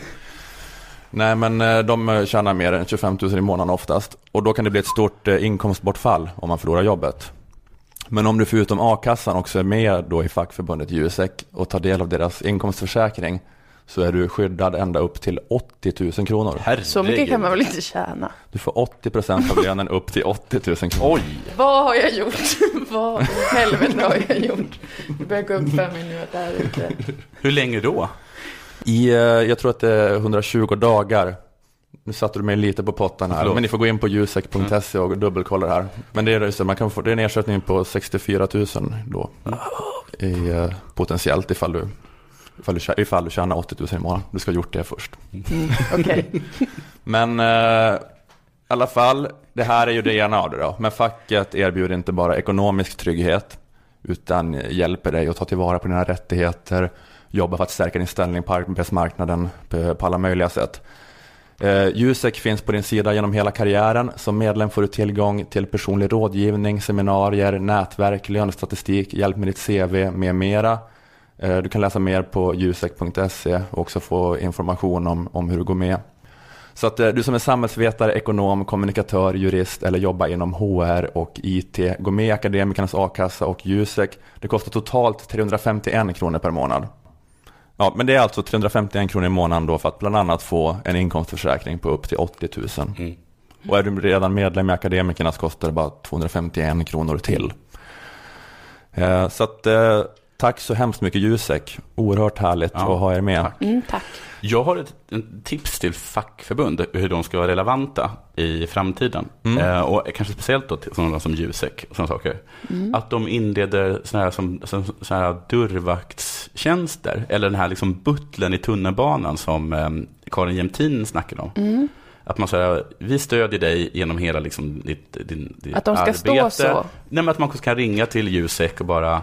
Nej, men eh, de tjänar mer än 25 000 i månaden oftast. Och då kan det bli ett stort eh, inkomstbortfall om man förlorar jobbet. Men om du förutom a-kassan också är med då i fackförbundet Jusek och tar del av deras inkomstförsäkring så är du skyddad ända upp till 80 000 kronor. Herregud. Så mycket kan man väl inte tjäna? Du får 80 procent av lönen upp till 80 000 kronor. Oj! Vad har jag gjort? *laughs* Vad i helvete har jag gjort? Det börjar gå upp för mig nu att det här är inte... Hur länge då? I, eh, jag tror att det är 120 dagar. Nu satte du mig lite på pottan här, Förlåt. men ni får gå in på jusek.se och dubbelkolla det här. Men det är, just det, man kan få, det är en ersättning på 64 000 då. I, eh, potentiellt ifall du, ifall, du, ifall du tjänar 80 000 i månaden. Du ska ha gjort det först. Mm, Okej. *laughs* Men eh, i alla fall, det här är ju det ena av det då. Men facket erbjuder inte bara ekonomisk trygghet utan hjälper dig att ta tillvara på dina rättigheter, jobba för att stärka din ställning på arbetsmarknaden på, på alla möjliga sätt. Eh, Jusek finns på din sida genom hela karriären. Som medlem får du tillgång till personlig rådgivning, seminarier, nätverk, lönestatistik, hjälp med ditt CV med mera. Eh, du kan läsa mer på jusek.se och också få information om, om hur du går med. Så att eh, du som är samhällsvetare, ekonom, kommunikatör, jurist eller jobbar inom HR och IT, gå med i Akademikernas A-kassa och Jusek. Det kostar totalt 351 kronor per månad. Ja, men det är alltså 351 kronor i månaden då för att bland annat få en inkomstförsäkring på upp till 80 000. Mm. Och är du redan medlem i Akademikernas kostar det bara 251 kronor till. Eh, Så att, tack så hemskt mycket Jusek. Oerhört härligt Ja, att ha er med. tack. Mm, tack. Jag har ett, ett tips till fackförbund hur de ska vara relevanta i framtiden. Eh, och kanske speciellt då till sådana som Jusek och sådana saker. Att de inleder sådana här, som, här dörrvaktstjänster. Eller den här liksom butlern i tunnelbanan som eh, Karin Jämtin snackade om. Att man säger, vi stödjer dig genom hela liksom, ditt, din, ditt Att de ska arbete. stå så. Nej, men att man kan ringa till Jusek och bara,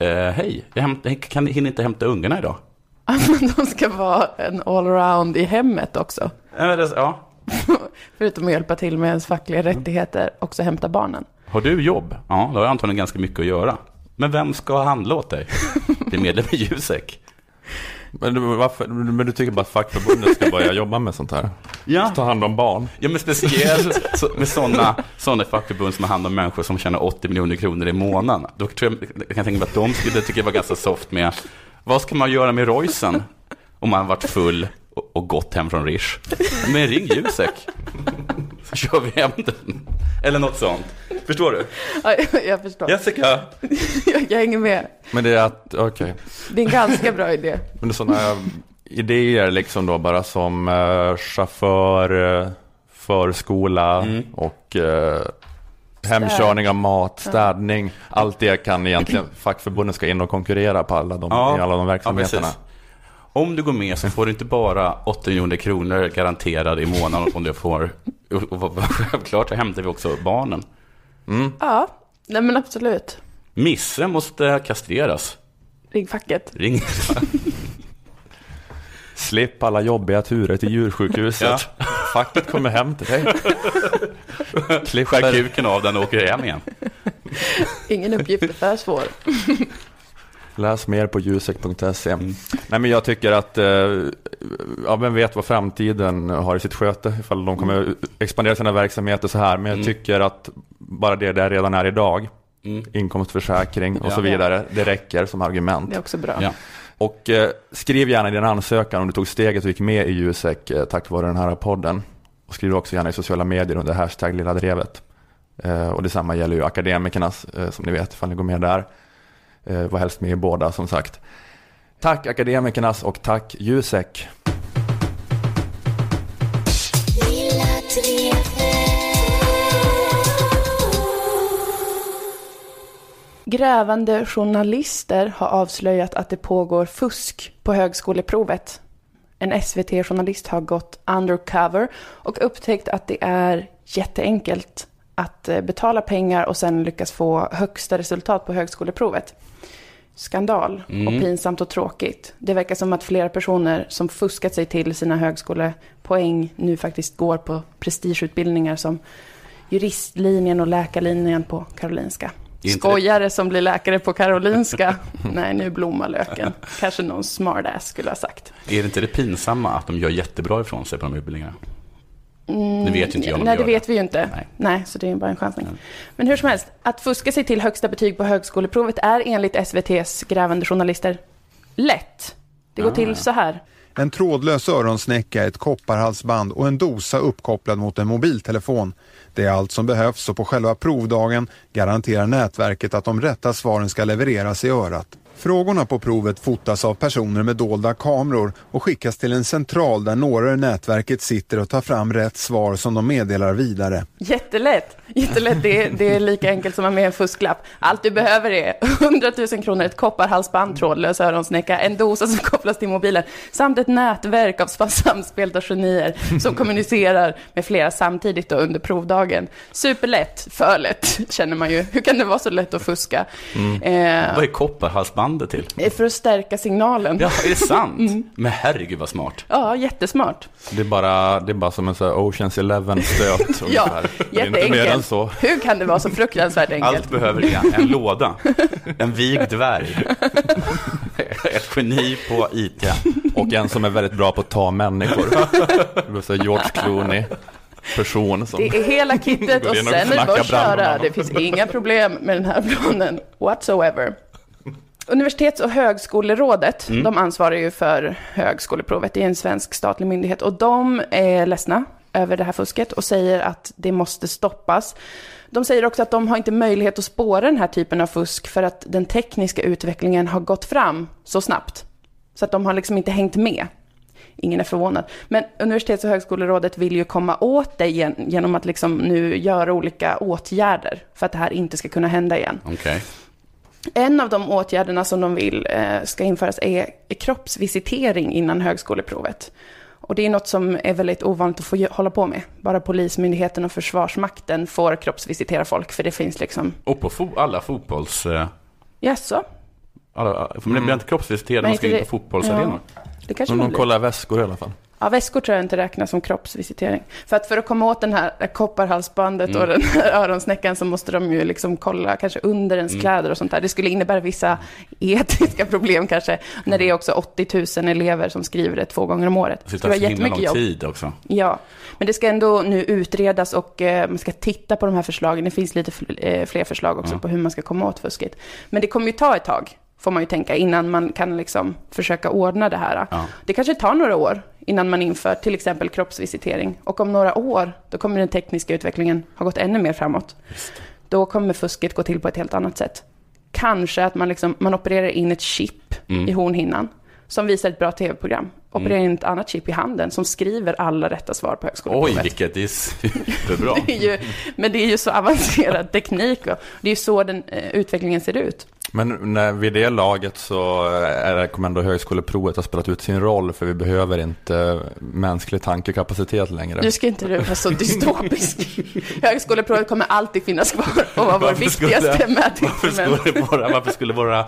eh, hej, jag hämt, kan, hinner inte hämta ungarna idag. *laughs* Men de ska vara en allround i hemmet också. Eh, det- Ja. *laughs* Förutom att hjälpa till med ens fackliga rättigheter, också hämta barnen. Har du jobb? Ja, då har jag antagligen ganska mycket att göra. Men vem ska handla åt dig? *laughs* Det är medlem i Jusek. Men du, varför, men du tycker bara att fackförbundet ska börja jobba med sånt här? Ja, Ta hand om barn? ja men speciellt med sådana såna fackförbund som har hand om människor som tjänar 80 miljoner kronor i månaden. Då tror jag, jag kan tänka mig att de skulle tycka det var ganska soft med, vad ska man göra med Roysen om man har varit full och, och gått hem från Rish? Men ring Jusek, så kör vi hem den. Eller något sånt. Förstår du? Ja, *laughs* jag förstår. Jessica, *laughs* Jag, jag hänger med. Men det är att, okej. Det är en ganska bra idé. Men det är sådana idéer liksom då bara som eh, chaufför, eh, förskola och eh, hemkörning av mat, städning. Allt det kan egentligen *clears throat* fackförbunden ska in och konkurrera på alla de, Ja. i alla de Ja, verksamheterna. precis. Om du går med så får du inte bara 8 miljoner kronor garanterade i månaden om du får, och, självklart så hämtar vi också barnen. Ja, nej men absolut. Misse måste kastreras. Ring facket. Ring. Slipp alla jobbiga turer till djursjukhuset. Facket kommer hem till dig. Skär Klipper, kuken av den och åker hem igen. Ingen uppgift är för svår. Läs mer på jusek.se. Nej men jag tycker att, eh, ja vem vet vad framtiden har i sitt sköte ifall de kommer expandera sina verksamheter så här. Men jag tycker att bara det där redan är idag, inkomstförsäkring och Ja. så vidare, det räcker som argument. Det är också bra. Ja. Och eh, skriv gärna i din ansökan om du tog steget och gick med i Jusek eh, tack vare den här podden. Och skriv också gärna i sociala medier under hashtag Lilla Drevet. Eh, och detsamma gäller ju akademikernas, eh, som ni vet, ifall ni går med där. Eh, var helst med i båda, som sagt. Tack akademikernas och tack Jusek. Grävande journalister har avslöjat att det pågår fusk på högskoleprovet. En SVT-journalist har gått undercover och upptäckt att det är jätteenkelt att eh, betala pengar och sen lyckas få högsta resultat på högskoleprovet. Skandal och pinsamt och tråkigt. Det verkar som att flera personer som fuskat sig till sina högskolepoäng nu faktiskt går på prestigeutbildningar som juristlinjen och läkarlinjen på Karolinska. Skojare som blir läkare på Karolinska. *laughs* Nej, nu blommar löken. Kanske någon smartass skulle ha sagt. Är det inte det pinsamma att de gör jättebra ifrån sig på de utbildningarna? Mm, Nu vet ju inte jag om Nej, det vet vi ju inte. Nej. Nej. så det är bara en chansning. Men hur som helst, att fuska sig till högsta betyg på högskoleprovet är enligt SVTs grävande journalister lätt. Det går Ah, till ja. så här. En trådlös öronsnäcka, ett kopparhalsband och en dosa uppkopplad mot en mobiltelefon. Det är allt som behövs och på själva provdagen garanterar nätverket att de rätta svaren ska levereras i örat. Frågorna på provet fotas av personer med dolda kameror och skickas till en central där några i nätverket sitter och tar fram rätt svar som de meddelar vidare. Jättelätt. Jättelätt. Det är, det är lika enkelt som att ha med en fusklapp. Allt du behöver är 100 000 kronor, ett kopparhalsband, trådlös öronsnäcka, en dosa som kopplas till mobilen, samt ett nätverk av samspelta genier som kommunicerar med flera samtidigt under provdagen. Superlätt, för lätt känner man ju. Hur kan det vara så lätt att fuska? Eh, Vad är kopparhalsbandet till? för att stärka signalen. Ja, är det sant? *laughs* Mm. Men herregud vad smart. Ja, jättesmart. Det är bara, det är bara som en sån här Oceans Eleven-stöt *laughs* Ja. Det jätteenkelt. så. Hur kan det vara så fruktansvärt enkelt? Allt behöver är en låda, en vigd dvärg, *laughs* ett geni på IT. Och en som är väldigt bra på att ta människor. Det säga George Clooney. Person som... Det är hela kittet och sen är det bara att köra. Det finns inga problem med den här planen whatsoever. Universitets och högskolerådet, de ansvarar ju för högskoleprovet. Det är en svensk statlig myndighet och de är ledsna över det här fusket och säger att det måste stoppas. De säger också att de har inte möjlighet att spåra den här typen av fusk för att den tekniska utvecklingen har gått fram så snabbt. Så att de har liksom inte hängt med. Ingen är förvånad. Men Universitets och högskolerådet vill ju komma åt det gen- genom att liksom nu göra olika åtgärder för att det här inte ska kunna hända igen. Okej. En av de åtgärderna som de vill eh, ska införas är kroppsvisitering innan högskoleprovet. Och det är något som är väldigt ovanligt att få hålla på med. Bara Polismyndigheten och Försvarsmakten får kroppsvisitera folk, för det finns liksom, Och på fo- alla fotbolls... eh, jaså? Alla, för man blir inte kroppsvisiterad när man ska inte in på det- fotbollsarenor. Det kanske Men man de kollar väskor i alla fall. Ja, väskor tror jag inte räknas som kroppsvisitering. För att för att komma åt den här kopparhalsbandet Mm. och den här öronsnäckan så måste de ju liksom kolla kanske under ens Mm. kläder och sånt där. Det skulle innebära vissa etiska problem kanske, när det är också 80 000 elever som skriver det två gånger om året. Det tar så himla lång jobb. tid också. Ja, men det ska ändå nu utredas och eh, man ska titta på de här förslagen. Det finns lite eh, fler förslag också på hur man ska komma åt fusket. Men det kommer ju ta ett tag, får man ju tänka, innan man kan liksom försöka ordna det här. Ja. Det kanske tar några år innan man inför till exempel kroppsvisitering. Och om några år, då kommer den tekniska utvecklingen ha gått ännu mer framåt. Då kommer fusket gå till på ett helt annat sätt. Kanske att man, liksom, man opererar in ett chip Mm. i hornhinnan som visar ett bra tv-program. Opererar in ett annat chip i handen som skriver alla rätta svar på högskoleprovet. Oj, vilket det är superbra. *laughs* Det är ju, men det är ju så avancerad teknik och det är ju så den eh, utvecklingen ser ut. Men när, vid det laget så är det, kommer ändå högskoleprovet ha spelat ut sin roll för vi behöver inte mänsklig tankekapacitet längre. Nu ska inte du vara så dystopisk. *laughs* Högskoleprovet kommer alltid finnas kvar och vara vår Varför viktigaste *laughs* Varför mätinstrument. skulle våra, varför skulle våra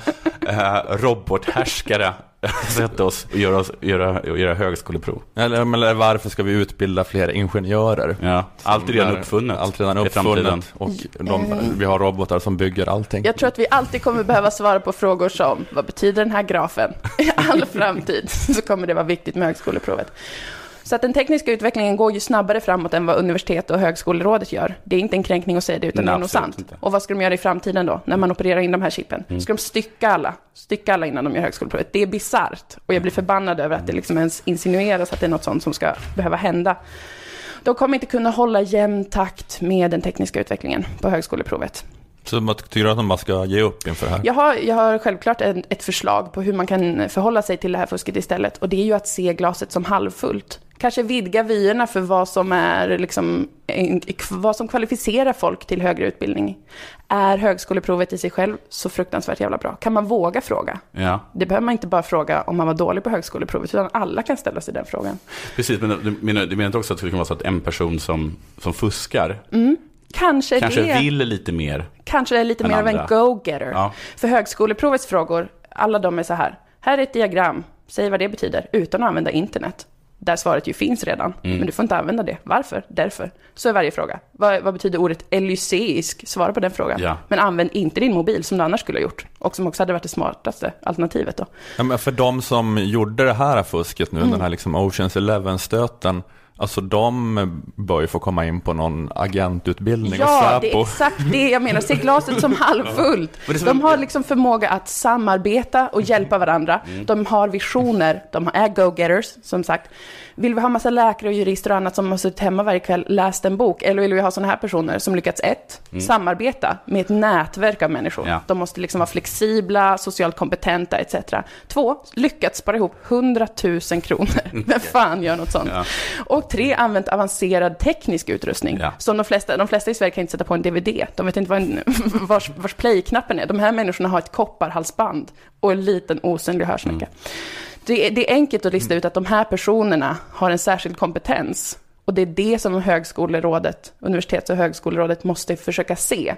eh, robothärskare *laughs* sätta oss och göra, oss, göra, göra högskoleprov? Eller, men varför ska vi utbilda fler ingenjörer? Ja, allt är redan uppfunnet. Allt redan uppfunnet. Och de, vi har robotar som bygger allting. Jag tror att vi alltid kommer behöva svara på frågor som, vad betyder den här grafen? *laughs* I all framtid så kommer det vara viktigt med högskoleprovet. Så att den tekniska utvecklingen går ju snabbare framåt än vad universitet och högskolerådet gör. Det är inte en kränkning att säga det, utan Nej, det är nog sant. inte. Och vad ska de göra i framtiden då, när man opererar in de här chippen? Mm. Ska de stycka alla? Stycka alla innan de gör högskoleprovet? Det är bisarrt. Och jag blir förbannad över att det liksom ens insinueras att det är något sånt som ska behöva hända. De kommer inte kunna hålla jämn takt med den tekniska utvecklingen på högskoleprovet. Så man tycker att man ska ge upp inför det här? Jag har, jag har självklart en, ett förslag på hur man kan förhålla sig till det här fusket istället. Och det är ju att se glaset som halvfullt. Kanske vidga vyerna för vad som, är, liksom, en- vad som kvalificerar folk till högre utbildning. Är högskoleprovet i sig själv så fruktansvärt jävla bra? Kan man våga fråga? Ja, Det behöver man inte bara fråga om man var dålig på högskoleprovet, utan alla kan ställa sig den frågan. precis. Men du menar, du menar inte också att det kan vara så att en person som, som fuskar Kanske, kanske det, vill lite mer? kanske är lite mer av en andra. go-getter. Ja. För högskoleprovets frågor, alla de är så här. Här är ett diagram, säg vad det betyder, utan att använda internet. Där svaret ju finns redan, Mm. men du får inte använda det. Varför? Därför. Så är varje fråga. Vad, vad betyder ordet elyseisk? Svara på den frågan. Ja. Men använd inte din mobil som du annars skulle ha gjort. Och som också hade varit det smartaste alternativet då. Ja, men för de som gjorde det här fusket nu, Mm. den här liksom Oceans Eleven-stöten, alltså de bör ju få komma in på någon agentutbildning Ja, och det är exakt det jag menar. Se glaset som *laughs* halvfullt. De har liksom förmåga att samarbeta och hjälpa varandra. Mm. De har visioner, de är go-getters, som sagt. Vill vi ha massa läkare och jurister och annat som har suttit hemma varje kväll, läst en bok? Eller vill vi ha sådana här personer som lyckats, ett, samarbeta med ett nätverk av människor. Mm. Ja. De måste liksom vara flexibla, socialt kompetenta etc. Två, lyckats spara ihop 100 000 kronor. Vem fan gör något sånt? Ja. Och tre, använt avancerad teknisk utrustning. Ja. Som de flesta, de flesta i Sverige kan inte sätta på en DVD. De vet inte vad en, *laughs* vars, vars play-knappen är. De här människorna har ett kopparhalsband och en liten osynlig hörsnäcka. Det, det är enkelt att lista ut att de här personerna har en särskild kompetens. Och det är det som högskolerådet, universitets och högskolerådet måste försöka se.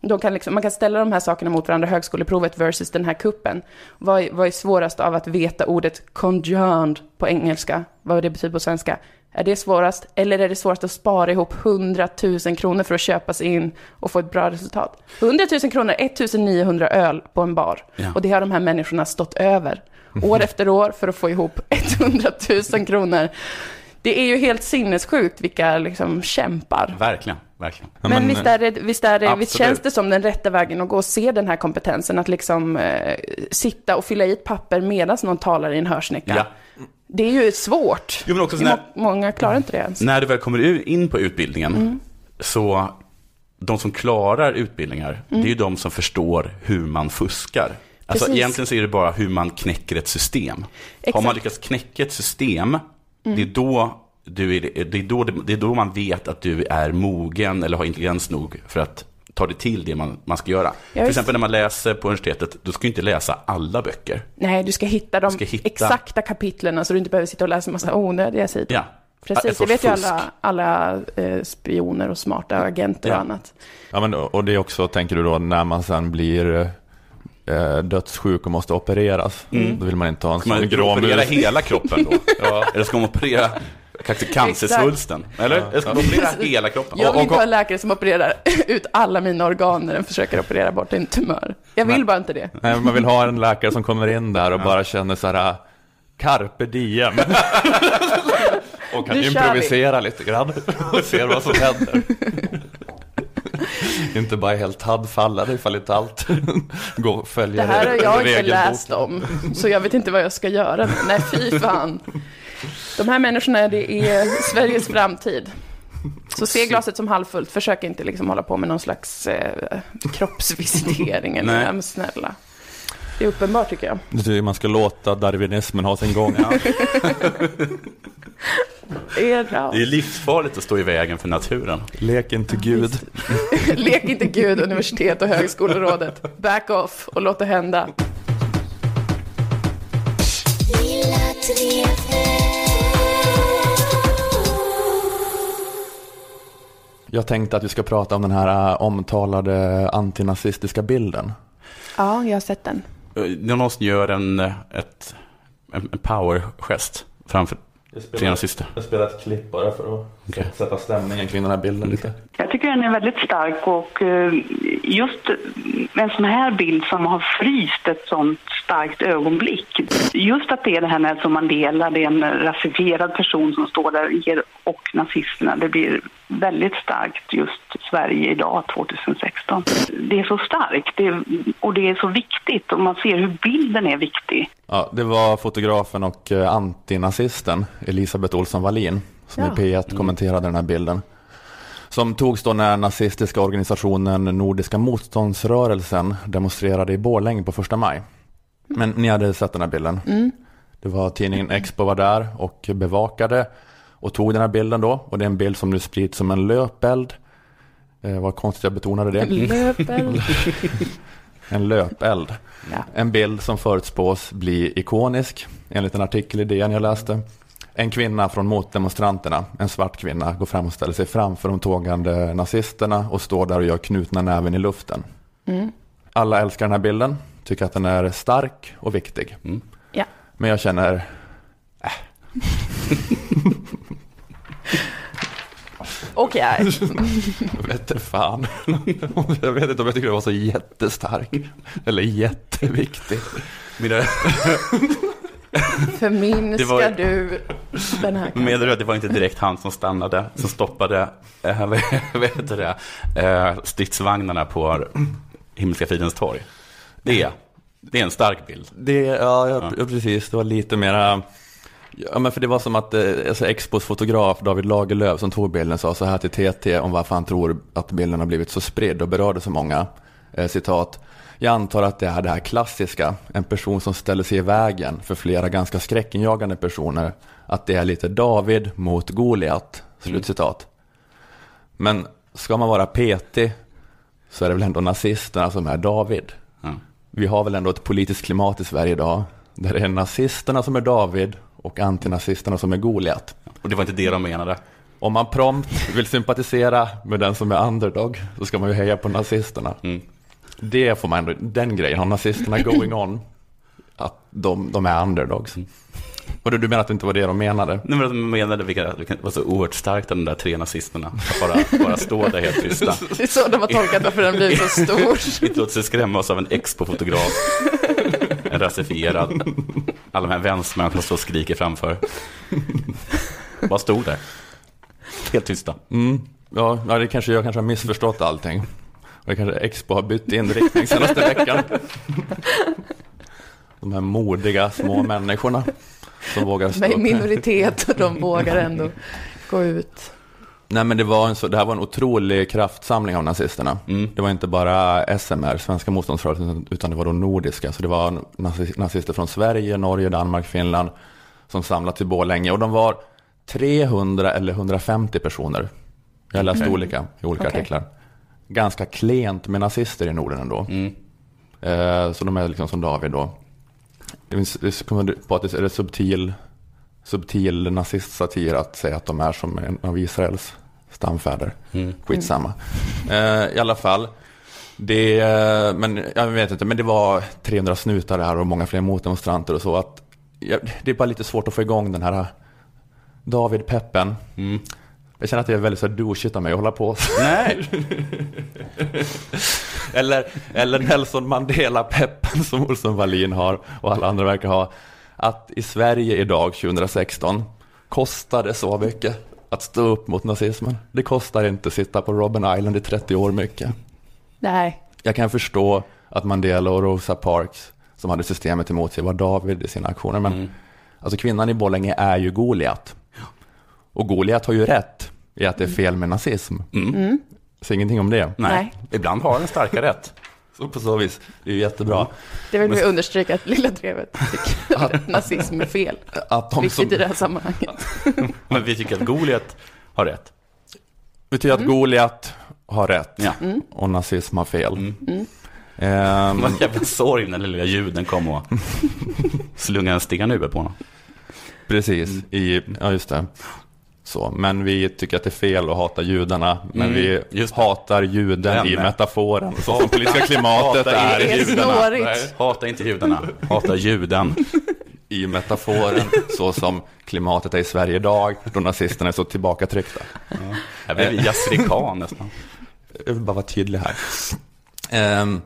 De kan liksom, man kan ställa de här sakerna mot varandra, högskoleprovet versus den här kuppen. Vad, är- vad är svårast av att veta ordet conjoined på engelska? Vad det betyder på svenska? Är det svårast? Eller är det svårast att spara ihop 100 000 kronor för att köpa sig in och få ett bra resultat? 100 000 kronor, 1 900 öl på en bar. Ja. Och det har de här människorna stått över. *laughs* År efter år för att få ihop *laughs* 100 000 kronor. Det är ju helt sinnessjukt vilka liksom kämpar. Verkligen, verkligen. Men, men, visst, är det, visst, är det, visst känns det som den rätta vägen att gå och se den här kompetensen, att liksom eh, sitta och fylla i ett papper medan någon talar i en hörsnäcka. Ja. Det är ju svårt. Jo, men också Det är sån här- må- många klarar inte det ens. När du väl kommer in på utbildningen, Mm. så de som klarar utbildningar, det är ju de som förstår hur man fuskar. Alltså Mm. Precis. egentligen så är det bara hur man knäcker ett system. Har Exakt. Mm. man lyckats knäcka ett system, det, är då du är, det, är då, det är då man vet att du är mogen eller har intelligens nog för att ta dig till det man, man ska göra. Till visst. exempel när man läser på universitetet, då ska du inte läsa alla böcker. Nej, du ska hitta de ska hitta- exakta kapitlen så du inte behöver sitta och läsa en massa onödiga sidor. Ja. Precis, det vet ju alla, alla eh, spioner och smarta agenter Ja. och annat. ja, men, och det är också, tänker du då, när man sen blir eh, dödssjuk och måste opereras. Då vill man inte ha en Ska sån grå operera mus. hela kroppen då? *laughs* ja. Eller ska man operera kanske cancersvulsten? Eller? Eller ska man operera hela kroppen? Jag vill inte ha en läkare som opererar *laughs* ut alla mina organ när den försöker operera bort en tumör. Jag vill bara inte det. Nej, man vill ha en läkare som kommer in där och bara känner så här, carpe diem. *laughs* och kan improvisera lite grann och ser vad som händer. *laughs* inte bara helt handfallade ifall inte allt *laughs* går Det följer här har jag inte läst om, så jag vet inte vad jag ska göra. Nej, fy fan. De här människorna, det är Sveriges framtid. Så se glaset som halvfullt, försök inte liksom hålla på med någon slags eh, kroppsvisitering. Eller, Nej. men snälla. Det är uppenbart tycker jag. Man ska låta darwinismen ha sin gång. *laughs* Det är bra. Det är livsfarligt att stå i vägen för naturen. Lek inte Gud. *laughs* Lek inte Gud, universitet och högskolerådet. Back off och låt det hända. Jag tänkte att vi ska prata om den här äh, omtalade antinazistiska bilden. Ja, jag har sett den. Eh, någon gör en, eh, ett, en power-gest framför tre nazister. Jag spelar ett klipp bara för att Okej. sätta stämningen kring den här bilden lite. Jag tycker den är väldigt stark och eh, just en sån här bild som har fryst ett sånt starkt ögonblick. Just att det är det här Nelson Mandela, det är en rasifierad person som står där och nazisterna. Det blir väldigt starkt just Sverige idag, 2016. Det är så starkt det, och det är så viktigt och man ser hur bilden är viktig. Ja, det var fotografen och eh, antinazisten Elisabeth Olsson Wallin som Ja. i P1 kommenterade den här bilden. Som togs då när nazistiska organisationen Nordiska motståndsrörelsen demonstrerade i Borlänge på första maj. Men ni hade sett den här bilden. Det var tidningen Expo var där och bevakade och tog den här bilden då. Och det är en bild som nu sprids som en löpeld. Eh, vad konstigt jag betonade det. Löpeld. *laughs* En löpeld. Ja. En bild som förutspås bli ikonisk, enligt en artikel i DN jag läste. En kvinna från motdemonstranterna, en svart kvinna, går fram och ställer sig framför de tågande nazisterna och står där och gör knutna näven i luften. Alla älskar den här bilden, tycker att den är stark och viktig. Ja. Men jag känner, *laughs* Okej. jag vet inte fan. *laughs* Jag vet inte om jag tycker det var så jättestark. Eller jätteviktig. Mina, *laughs* Förminskar var- du den här *laughs* menar du att det var inte direkt han som stannade, som stoppade äh, vad *laughs* vad heter det, äh, stridsvagnarna på Himmelska fridens torg? Det är, det är en stark bild. Det, ja, ja, precis. Det var lite mera... Ja, men för det var som att eh, alltså Expos fotograf David Lagerlöf som tog bilden sa så här till TT om varför han tror att bilden har blivit så spridd och berörde så många. Eh, citat. Jag antar att det är det här klassiska, en person som ställer sig i vägen för flera ganska skräckinjagande personer. Att det är lite David mot Goliat. Slutcitat. Men ska man vara petig så är det väl ändå nazisterna som är David. Ja. Vi har väl ändå ett politiskt klimat i Sverige idag där det är nazisterna som är David och antinazisterna som är Goliat. Och det var inte det de menade. Om man prompt vill sympatisera med den som är underdog så ska man ju heja på nazisterna. Mm. Det får man ändå, den grejen har nazisterna going on. Att de, de är underdogs. Och du, du menar att det inte var det de menade? Nej, men de menade vilka, vilka var så oerhört starkt de där tre nazisterna. Att bara, bara stå där helt tysta. *laughs* Det är så de har tolkat varför den blivit så stor. *laughs* Inte låta sig skrämmas av en expo-fotograf. En rasifierad. Alla de här vänstermän som står och skriker framför. Bara stod där. Helt tysta. Mm. Ja, ja, det kanske jag kanske har missförstått allting. Och det kanske Expo har bytt inriktning senaste veckan. De här modiga små människorna som vågar stå Med upp. minoritet och de vågar ändå gå ut. Nej men det, var en så, det här var en otrolig kraftsamling av nazisterna. Mm. Det var inte bara SMR, Svenska motståndsrörelsen, utan det var de nordiska. Så det var nazi- nazister från Sverige, Norge, Danmark, Finland som samlats i Borlänge. Och de var 300 eller 150 personer. Jag har läst olika i olika Okej. artiklar. Ganska klent med nazister i Norden ändå. Mm. Eh, så de är liksom som David då. Det det kommer på att det är subtil, subtil nazistsatir att säga att de är som en av Israels stamfäder. Mm. Skitsamma. Eh, I alla fall. Det, men jag vet inte, men det var 300 snutar här och många fler motdemonstranter och så. Att, det är bara lite svårt att få igång den här David-peppen. Mm. Jag känner att det är väldigt så douchigt av mig att hålla på. Nej, *laughs* eller, eller Nelson Mandela-peppen som Olsson Wallin har och alla andra verkar ha. Att i Sverige idag, 2016, kostar det så mycket att stå upp mot nazismen. Det kostar inte att sitta på Robben Island i 30 år mycket. Nej. Jag kan förstå att Mandela och Rosa Parks, som hade systemet emot sig, var David i sina aktioner. Men Mm. alltså kvinnan i Borlänge är ju Goliat. Och Goliat har ju rätt i att det är fel med nazism. Mm. Så ingenting om det. nej. Nej. Ibland har den starka rätt. Så på så vis, det är ju jättebra. Det vill vi understryka att Lilla Drevet tycker att nazism är fel. Att de som, Viktigt i det här sammanhanget. *laughs* Men vi tycker att Goliat har rätt. betyder att Goliat har rätt Ja. och nazism har fel. Mm. Mm. Ehm, en jävla sorg när den lilla juden kom och *laughs* slungade en sten över på honom. Precis, i, ja just det. Så, men vi tycker att det är fel att hata judarna, men Mm, vi hatar juden i metaforen. Så *laughs* som politiska klimatet Hata är judarna. snårigt. Nej, Hata inte judarna, hata juden. I metaforen, så som klimatet är i Sverige idag, då nazisterna är så tillbakatryckta. Jag blev Khan nästan. Jag vill bara vara tydlig här. Ehm,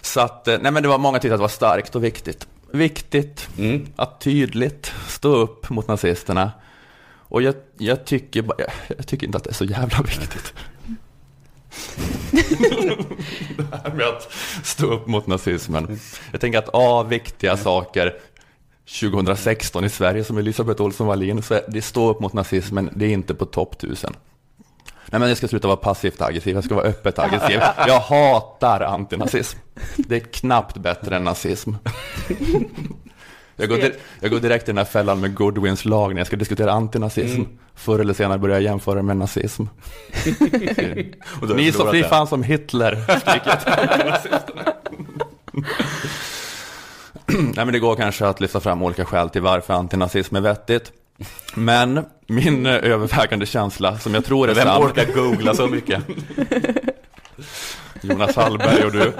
så att, eh, nej men det var många tyckte att det var starkt och viktigt. Viktigt Mm. att tydligt stå upp mot nazisterna. Och jag, jag, tycker, jag, jag tycker inte att det är så jävla viktigt. *laughs* det här med att stå upp mot nazismen. Jag tänker att A, viktiga saker 2016 i Sverige som Elisabeth Olsson Wallin, så det stå upp mot nazismen, det är inte på topp 1000. Nej men jag ska sluta vara passivt aggressiv, jag ska vara öppet aggressiv. *laughs* Jag hatar antinazism. Det är knappt bättre än nazism. Jag går, di- jag går direkt i den här fällan med Goodwins lag när jag ska diskutera antinazism. Förr eller senare börjar jag jämföra med nazism. *laughs* Ni fri det. fan som Hitler. Nej men det går kanske att lyfta fram olika skäl till varför antinazism är vettigt. Men min eh, övervägande känsla, som jag tror är Vem sann, orkar googla så mycket? *laughs* Jonas Hallberg och du.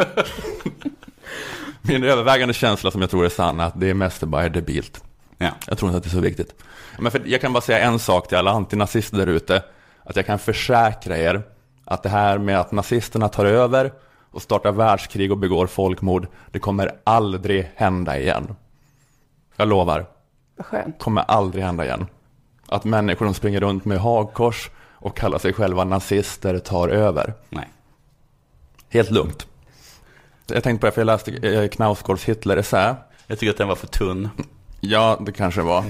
Min övervägande känsla som jag tror är sann är att det är mest bara är debilt. Ja. Jag tror inte att det är så viktigt. Men för, jag kan bara säga en sak till alla antinazister där ute. Att jag kan försäkra er att det här med att nazisterna tar över och startar världskrig och begår folkmord, det kommer aldrig hända igen. Jag lovar, Vad skönt. kommer aldrig hända igen. Att människor som springer runt med hagkors och kallar sig själva nazister tar över. Nej. Helt lugnt. Jag tänkte på det, för jag läste eh, Knausgårds Hitler-essä. Jag tycker att den var för tunn. Ja, det kanske var.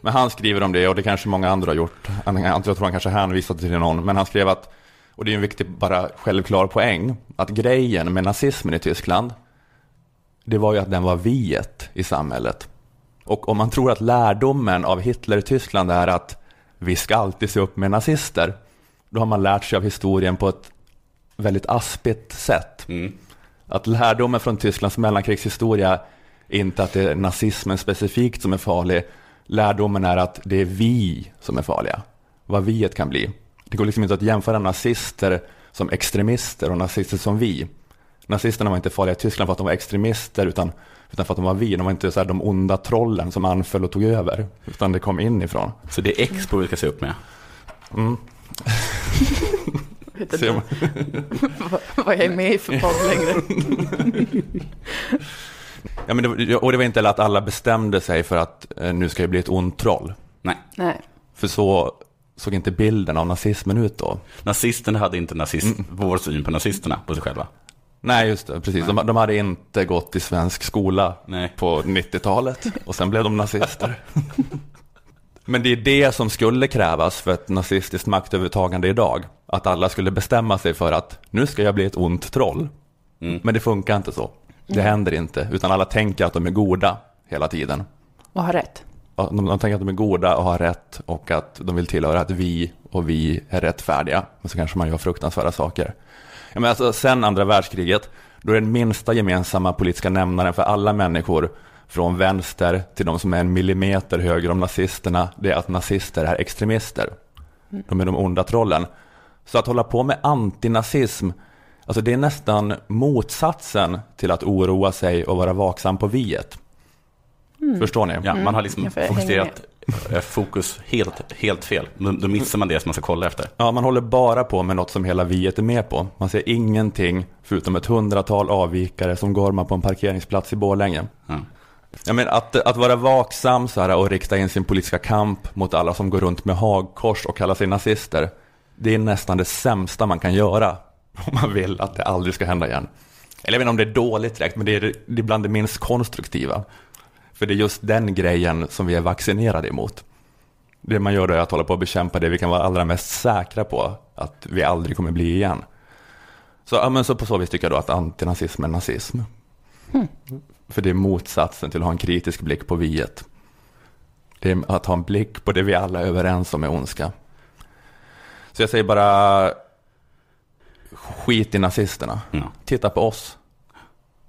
Men han skriver om det och det kanske många andra har gjort. Jag tror han kanske hänvisade till någon. Men han skrev att, och det är en viktig, bara självklar poäng, att grejen med nazismen i Tyskland, det var ju att den var viet i samhället. Och om man tror att lärdomen av Hitler-Tyskland är att vi ska alltid se upp med nazister, då har man lärt sig av historien på ett väldigt aspigt sätt. Mm. Att lärdomen från Tysklands mellankrigshistoria är inte att det är nazismen specifikt som är farlig. Lärdomen är att det är vi som är farliga. Vad viet kan bli. Det går liksom inte att jämföra nazister som extremister och nazister som vi. Nazisterna var inte farliga i Tyskland för att de var extremister utan, utan för att de var vi. De var inte så här de onda trollen som anföll och tog över. Utan det kom inifrån. Så det är Expo vi ska se upp med. *laughs* Vet inte Ser man- vad, jag är med i för podd längre. Ja, men det, och det var inte heller att alla bestämde sig för att eh, nu ska jag bli ett ont troll. Nej. Nej. För så såg inte bilden av nazismen ut då. Nazisterna hade inte nazist, vår syn på nazisterna, på sig själva. Nej, just det. Precis. De, de hade inte gått i svensk skola Nej. på 90-talet och sen blev de nazister. *laughs* Men det är det som skulle krävas för ett nazistiskt maktövertagande idag. Att alla skulle bestämma sig för att nu ska jag bli ett ont troll. Mm. Men det funkar inte så. Det händer inte, utan alla tänker att de är goda hela tiden. Och har rätt. De, de tänker att de är goda och har rätt och att de vill tillhöra att vi och vi är rättfärdiga. Men så kanske man gör fruktansvärda saker. Ja, men alltså, sen andra världskriget, då är den minsta gemensamma politiska nämnaren för alla människor från vänster till de som är en millimeter höger om nazisterna, det är att nazister är extremister. De är de onda trollen. Så att hålla på med antinazism, Alltså det är nästan motsatsen till att oroa sig och vara vaksam på viet. Förstår ni? Ja, Man har liksom fokuserat eh, fokus helt, helt fel. Då, missar man det som man ska kolla efter. Ja, man håller bara på med något som hela viet är med på. Man ser ingenting förutom ett hundratal avvikare som gormar på en parkeringsplats i Borlänge. Ja. Jag menar, att, att vara vaksam så här och rikta in sin politiska kamp mot alla som går runt med hagkors och kallar sig nazister. Det är nästan det sämsta man kan göra *laughs* om man vill att det aldrig ska hända igen. Eller jag vet inte om det är dåligt direkt, men det är, det är bland det minst konstruktiva. För det är just den grejen som vi är vaccinerade emot. Det man gör då är att hålla på att bekämpa det vi kan vara allra mest säkra på att vi aldrig kommer bli igen. Så, ja, men så på så vis tycker jag då att antinazism är nazism. För det är motsatsen till att ha en kritisk blick på viet. Det är att ha en blick på det vi alla är överens om är ondska. Så jag säger bara skit i nazisterna. Ja. Titta på oss.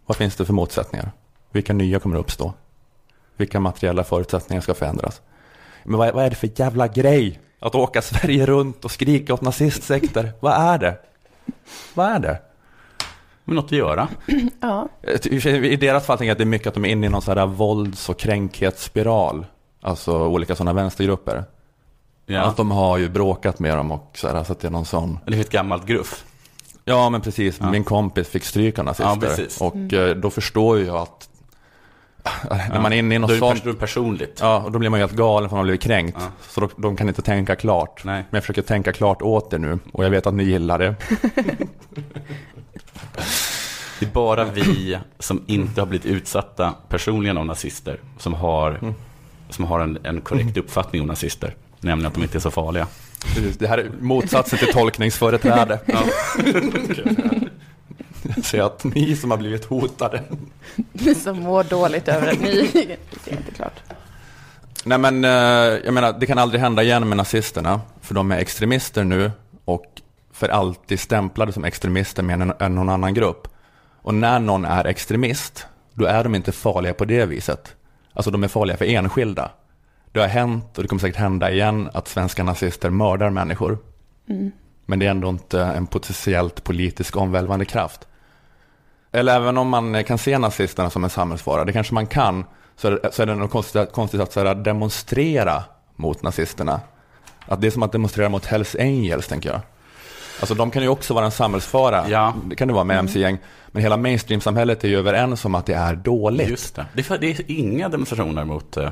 Vad finns det för motsättningar? Vilka nya kommer att uppstå? Vilka materiella förutsättningar ska förändras? Men vad, vad är det för jävla grej? Att åka Sverige runt och skrika åt nazistsekter? *laughs* Vad är det? Vad är det? Men något att göra. *clears throat* Ja. I deras fall tänker jag att det är mycket att de är inne i någon sån här vålds och kränkhetsspiral. Alltså olika sådana vänstergrupper. Ja. Att de har ju bråkat med dem och så här, så att det är någon sån. Eller ett gammalt gruff. Ja men precis, Ja. min kompis fick stryk av nazister. Ja. Och eh, då förstår ju jag att *laughs* när man är inne i Då något är det sånt. pers- personligt. Ja, och då blir man ju helt galen för man blivit kränkt. Så då, de kan inte tänka klart. Nej. Men jag försöker tänka klart åt er nu. Och jag vet att ni gillar det. *laughs* Det är bara vi som inte har blivit utsatta personligen av nazister som har, som har en, en korrekt uppfattning om nazister. Nämligen att de inte är så farliga. Precis, Det här är motsatsen till tolkningsföreträde. *laughs* Ja. *laughs* Jag ser att ni som har blivit hotade. Ni som mår dåligt över att ni... *laughs* Det är inte klart. Nej men, eh, jag menar, det kan aldrig hända igen med nazisterna. För de är extremister nu och för alltid stämplade som extremister med en, än någon annan grupp. Och när någon är extremist, då är de inte farliga på det viset. Alltså de är farliga för enskilda. Det har hänt och det kommer säkert hända igen att svenska nazister mördar människor. Men det är ändå inte en potentiellt politisk omvälvande kraft. Eller även om man kan se nazisterna som en samhällsfara, det kanske man kan, så är det, så är det något konstigt, konstigt att så här, demonstrera mot nazisterna. Att det är som att demonstrera mot Hells Angels, tänker jag. Alltså de kan ju också vara en samhällsfara, Ja. det kan det vara med mc-gäng. Men hela mainstream-samhället är ju överens om att det är dåligt. Just det. Det är, det är inga demonstrationer mot, eh,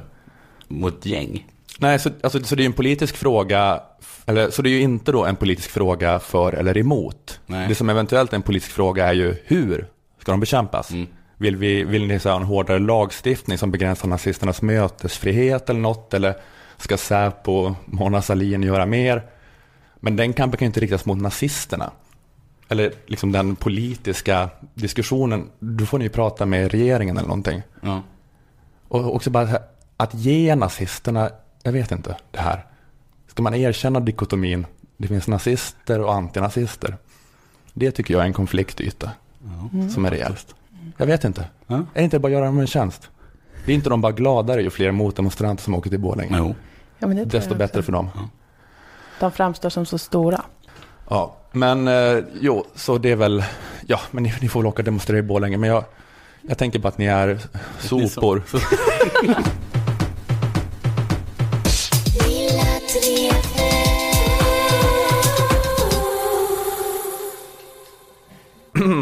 mot gäng. Nej, så, alltså, så det är ju en politisk fråga, eller, så det är ju inte då en politisk fråga för eller emot. Nej. Det som eventuellt är en politisk fråga är ju hur ska de bekämpas? Mm. Vill, vi, vill ni så ha en hårdare lagstiftning som begränsar nazisternas mötesfrihet eller något? Eller ska Säpo och Mona Sahlin göra mer? Men den kampen kan ju inte riktas mot nazisterna. Eller liksom den politiska diskussionen, då får ni ju prata med regeringen eller någonting. Ja. Och också bara att ge nazisterna, jag vet inte, det här. Ska man erkänna dikotomin, det finns nazister och antinazister. Det tycker jag är en konfliktyta som är rejält. Jag vet inte. Ja. Är det inte bara att göra dem en tjänst? Det är inte de bara gladare ju fler motdemonstranter som åker till Borlänge. Jo. Ja, men det tror Desto bättre för dem. De framstår som så stora. Ja, men eh, jo, så det är väl, ja, men ni, ni får väl åka och demonstrera i Borlänge. Men jag, jag tänker på att ni är sopor. *laughs*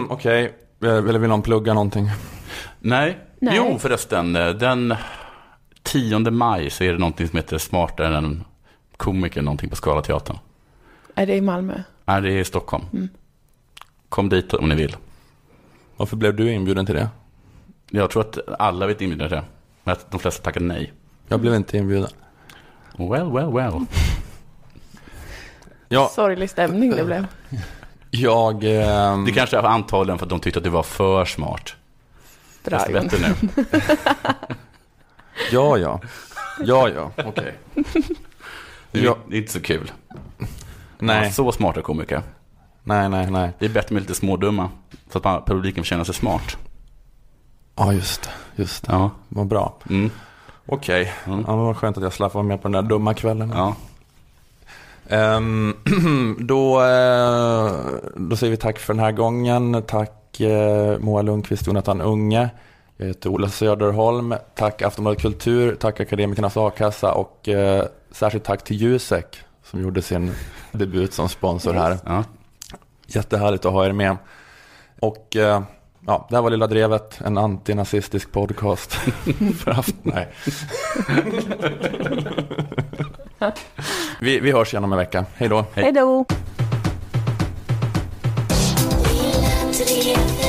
Okej, Eh, eller vill någon plugga någonting? Nej. Nej. Jo, förresten. eh, Den 10 maj så är det någonting som heter Smartare än komiker, någonting på Scalateatern. Är det i Malmö? Nej, det är i Stockholm. Kom dit om ni vill. Varför blev du inbjuden till det? Jag tror att alla vet inbjudna till det. Men att de flesta tackar nej. Jag blev inte inbjuden. Well, well, well. Ja, *laughs* Sorglig stämning det blev. *laughs* jag... ehm, Det kanske är antagligen för att de tyckte att du var för smart. Bra Desto Jon. bättre nu. *laughs* Ja, ja. Ja, ja, okej. Det är, Ja. det är inte så kul. Nej, så smarta komiker. nej, nej, nej. Det är bättre med lite smådumma. Så att man, publiken får känna sig smart. Ja, just det. Just det. Ja. Vad bra. Mm. Okej. Mm. Ja, vad skönt att jag slapp vara med på den där dumma kvällen. ja. Ehm, *clears throat* då, eh, då säger vi tack för den här gången. Tack eh, Moa Lundqvist Jonathan Unge. Jag heter Ola Söderholm. Tack Aftonbladet Kultur. Tack Akademikernas A-kassa och eh, särskilt tack till Jusek som gjorde sin debut som sponsor här. Ja. Jättehärligt att ha er med. Och ja, det här var Lilla Drevet, en antinazistisk podcast. *laughs* för haft, nej. vi, vi hörs igen om en vecka. Hej då. Hej då! Lilla Drevet